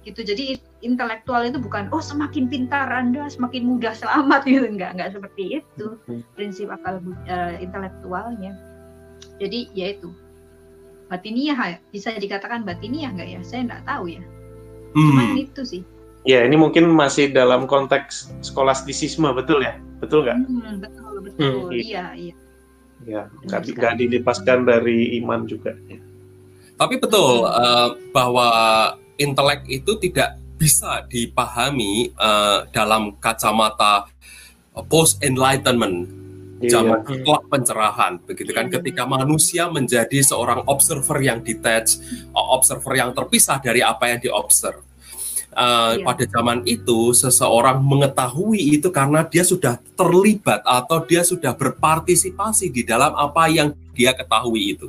gitu jadi intelektual itu bukan oh semakin pintar anda semakin mudah selamat gitu enggak enggak seperti itu hmm. prinsip akal uh, intelektualnya jadi ya itu batiniah bisa dikatakan batiniah enggak ya saya enggak tahu ya hmm. cuman itu sih ya ini mungkin masih dalam konteks skolastisisme betul ya betul nggak hmm, betul betul hmm. iya iya ya nggak dilepaskan dari iman juga ya. tapi betul hmm. uh, bahwa intelek itu tidak bisa dipahami uh, dalam kacamata post enlightenment iya. zaman setelah pencerahan begitu kan iya. ketika manusia menjadi seorang observer yang detached observer yang terpisah dari apa yang diobserv Uh, iya. pada zaman itu seseorang mengetahui itu karena dia sudah terlibat atau dia sudah berpartisipasi di dalam apa yang dia ketahui itu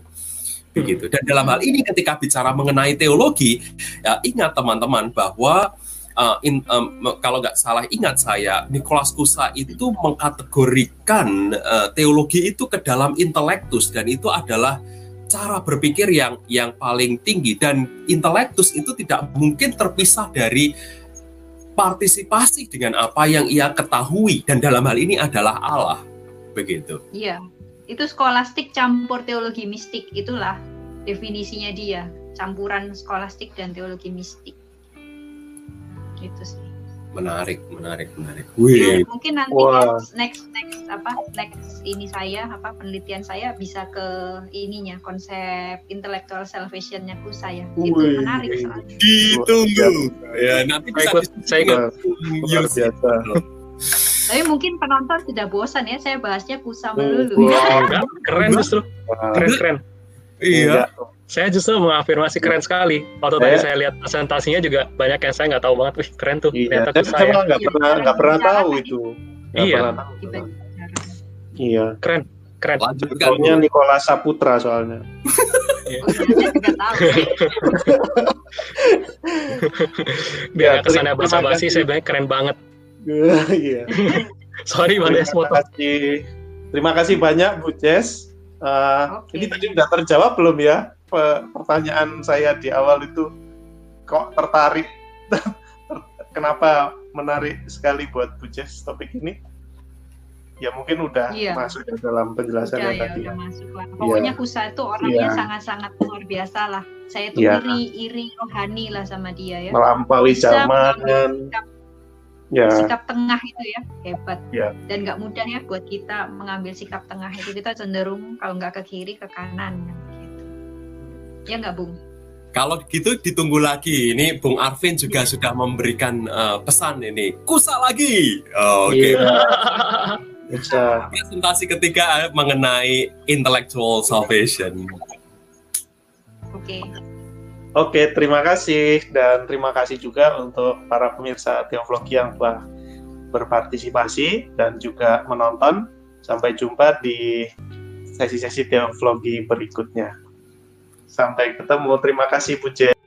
begitu. Dan dalam hal ini ketika bicara mengenai teologi, ya ingat teman-teman bahwa uh, in, um, kalau nggak salah ingat saya, Nicholas Kusa itu mengkategorikan uh, teologi itu ke dalam intelektus dan itu adalah cara berpikir yang yang paling tinggi dan intelektus itu tidak mungkin terpisah dari partisipasi dengan apa yang ia ketahui dan dalam hal ini adalah Allah. Begitu. Iya. Itu skolastik campur teologi mistik itulah definisinya dia. Campuran skolastik dan teologi mistik. Gitu sih menarik menarik menarik Wih. Ya, mungkin nanti Wah. next next apa next ini saya apa penelitian saya bisa ke ininya konsep intellectual salvationnya ku saya itu Wih. menarik soalnya ditunggu ya nanti bisa ikut saya ikut biasa tapi mungkin penonton sudah bosan ya, saya bahasnya kusa melulu. Enggak, keren justru. Keren, keren. Iya. Saya justru mengafirmasi keren sekali. Waktu tadi saya lihat presentasinya juga banyak yang saya nggak tahu banget. Wih, keren tuh. Iya. Ternyata saya nggak iya, pernah nggak pernah tahu itu. iya. Iya. Keren. Keren. Soalnya Nikola Saputra soalnya. Biar ya, kesannya basa-basi, saya bilang keren banget. Iya. Sorry Bang Terima kasih. Terima kasih banyak Bu Jess. Uh, okay. Ini tadi sudah terjawab belum ya pertanyaan saya di awal itu kok tertarik kenapa menarik sekali buat Bu Jess topik ini? Ya mungkin udah iya. masuk ya dalam penjelasan yang ya, tadi. Udah masuk lah. Pokoknya iya. Kusa itu orangnya iya. sangat-sangat luar biasa lah. Saya tuh iya. iri iri rohani lah sama dia ya. Melampaui zaman ya. sikap tengah itu ya hebat ya. dan nggak mudah ya buat kita mengambil sikap tengah itu kita cenderung kalau nggak ke kiri ke kanan ya nggak bung kalau gitu ditunggu lagi. Ini Bung Arvin juga sudah memberikan uh, pesan ini. Kusa lagi. Oh, Oke. Okay. Bisa. Presentasi ketiga mengenai intellectual salvation. Oke. Okay. Oke, terima kasih dan terima kasih juga untuk para pemirsa Teovlogi yang telah berpartisipasi dan juga menonton. Sampai jumpa di sesi-sesi Teovlogi berikutnya. Sampai ketemu. Terima kasih, Pujen.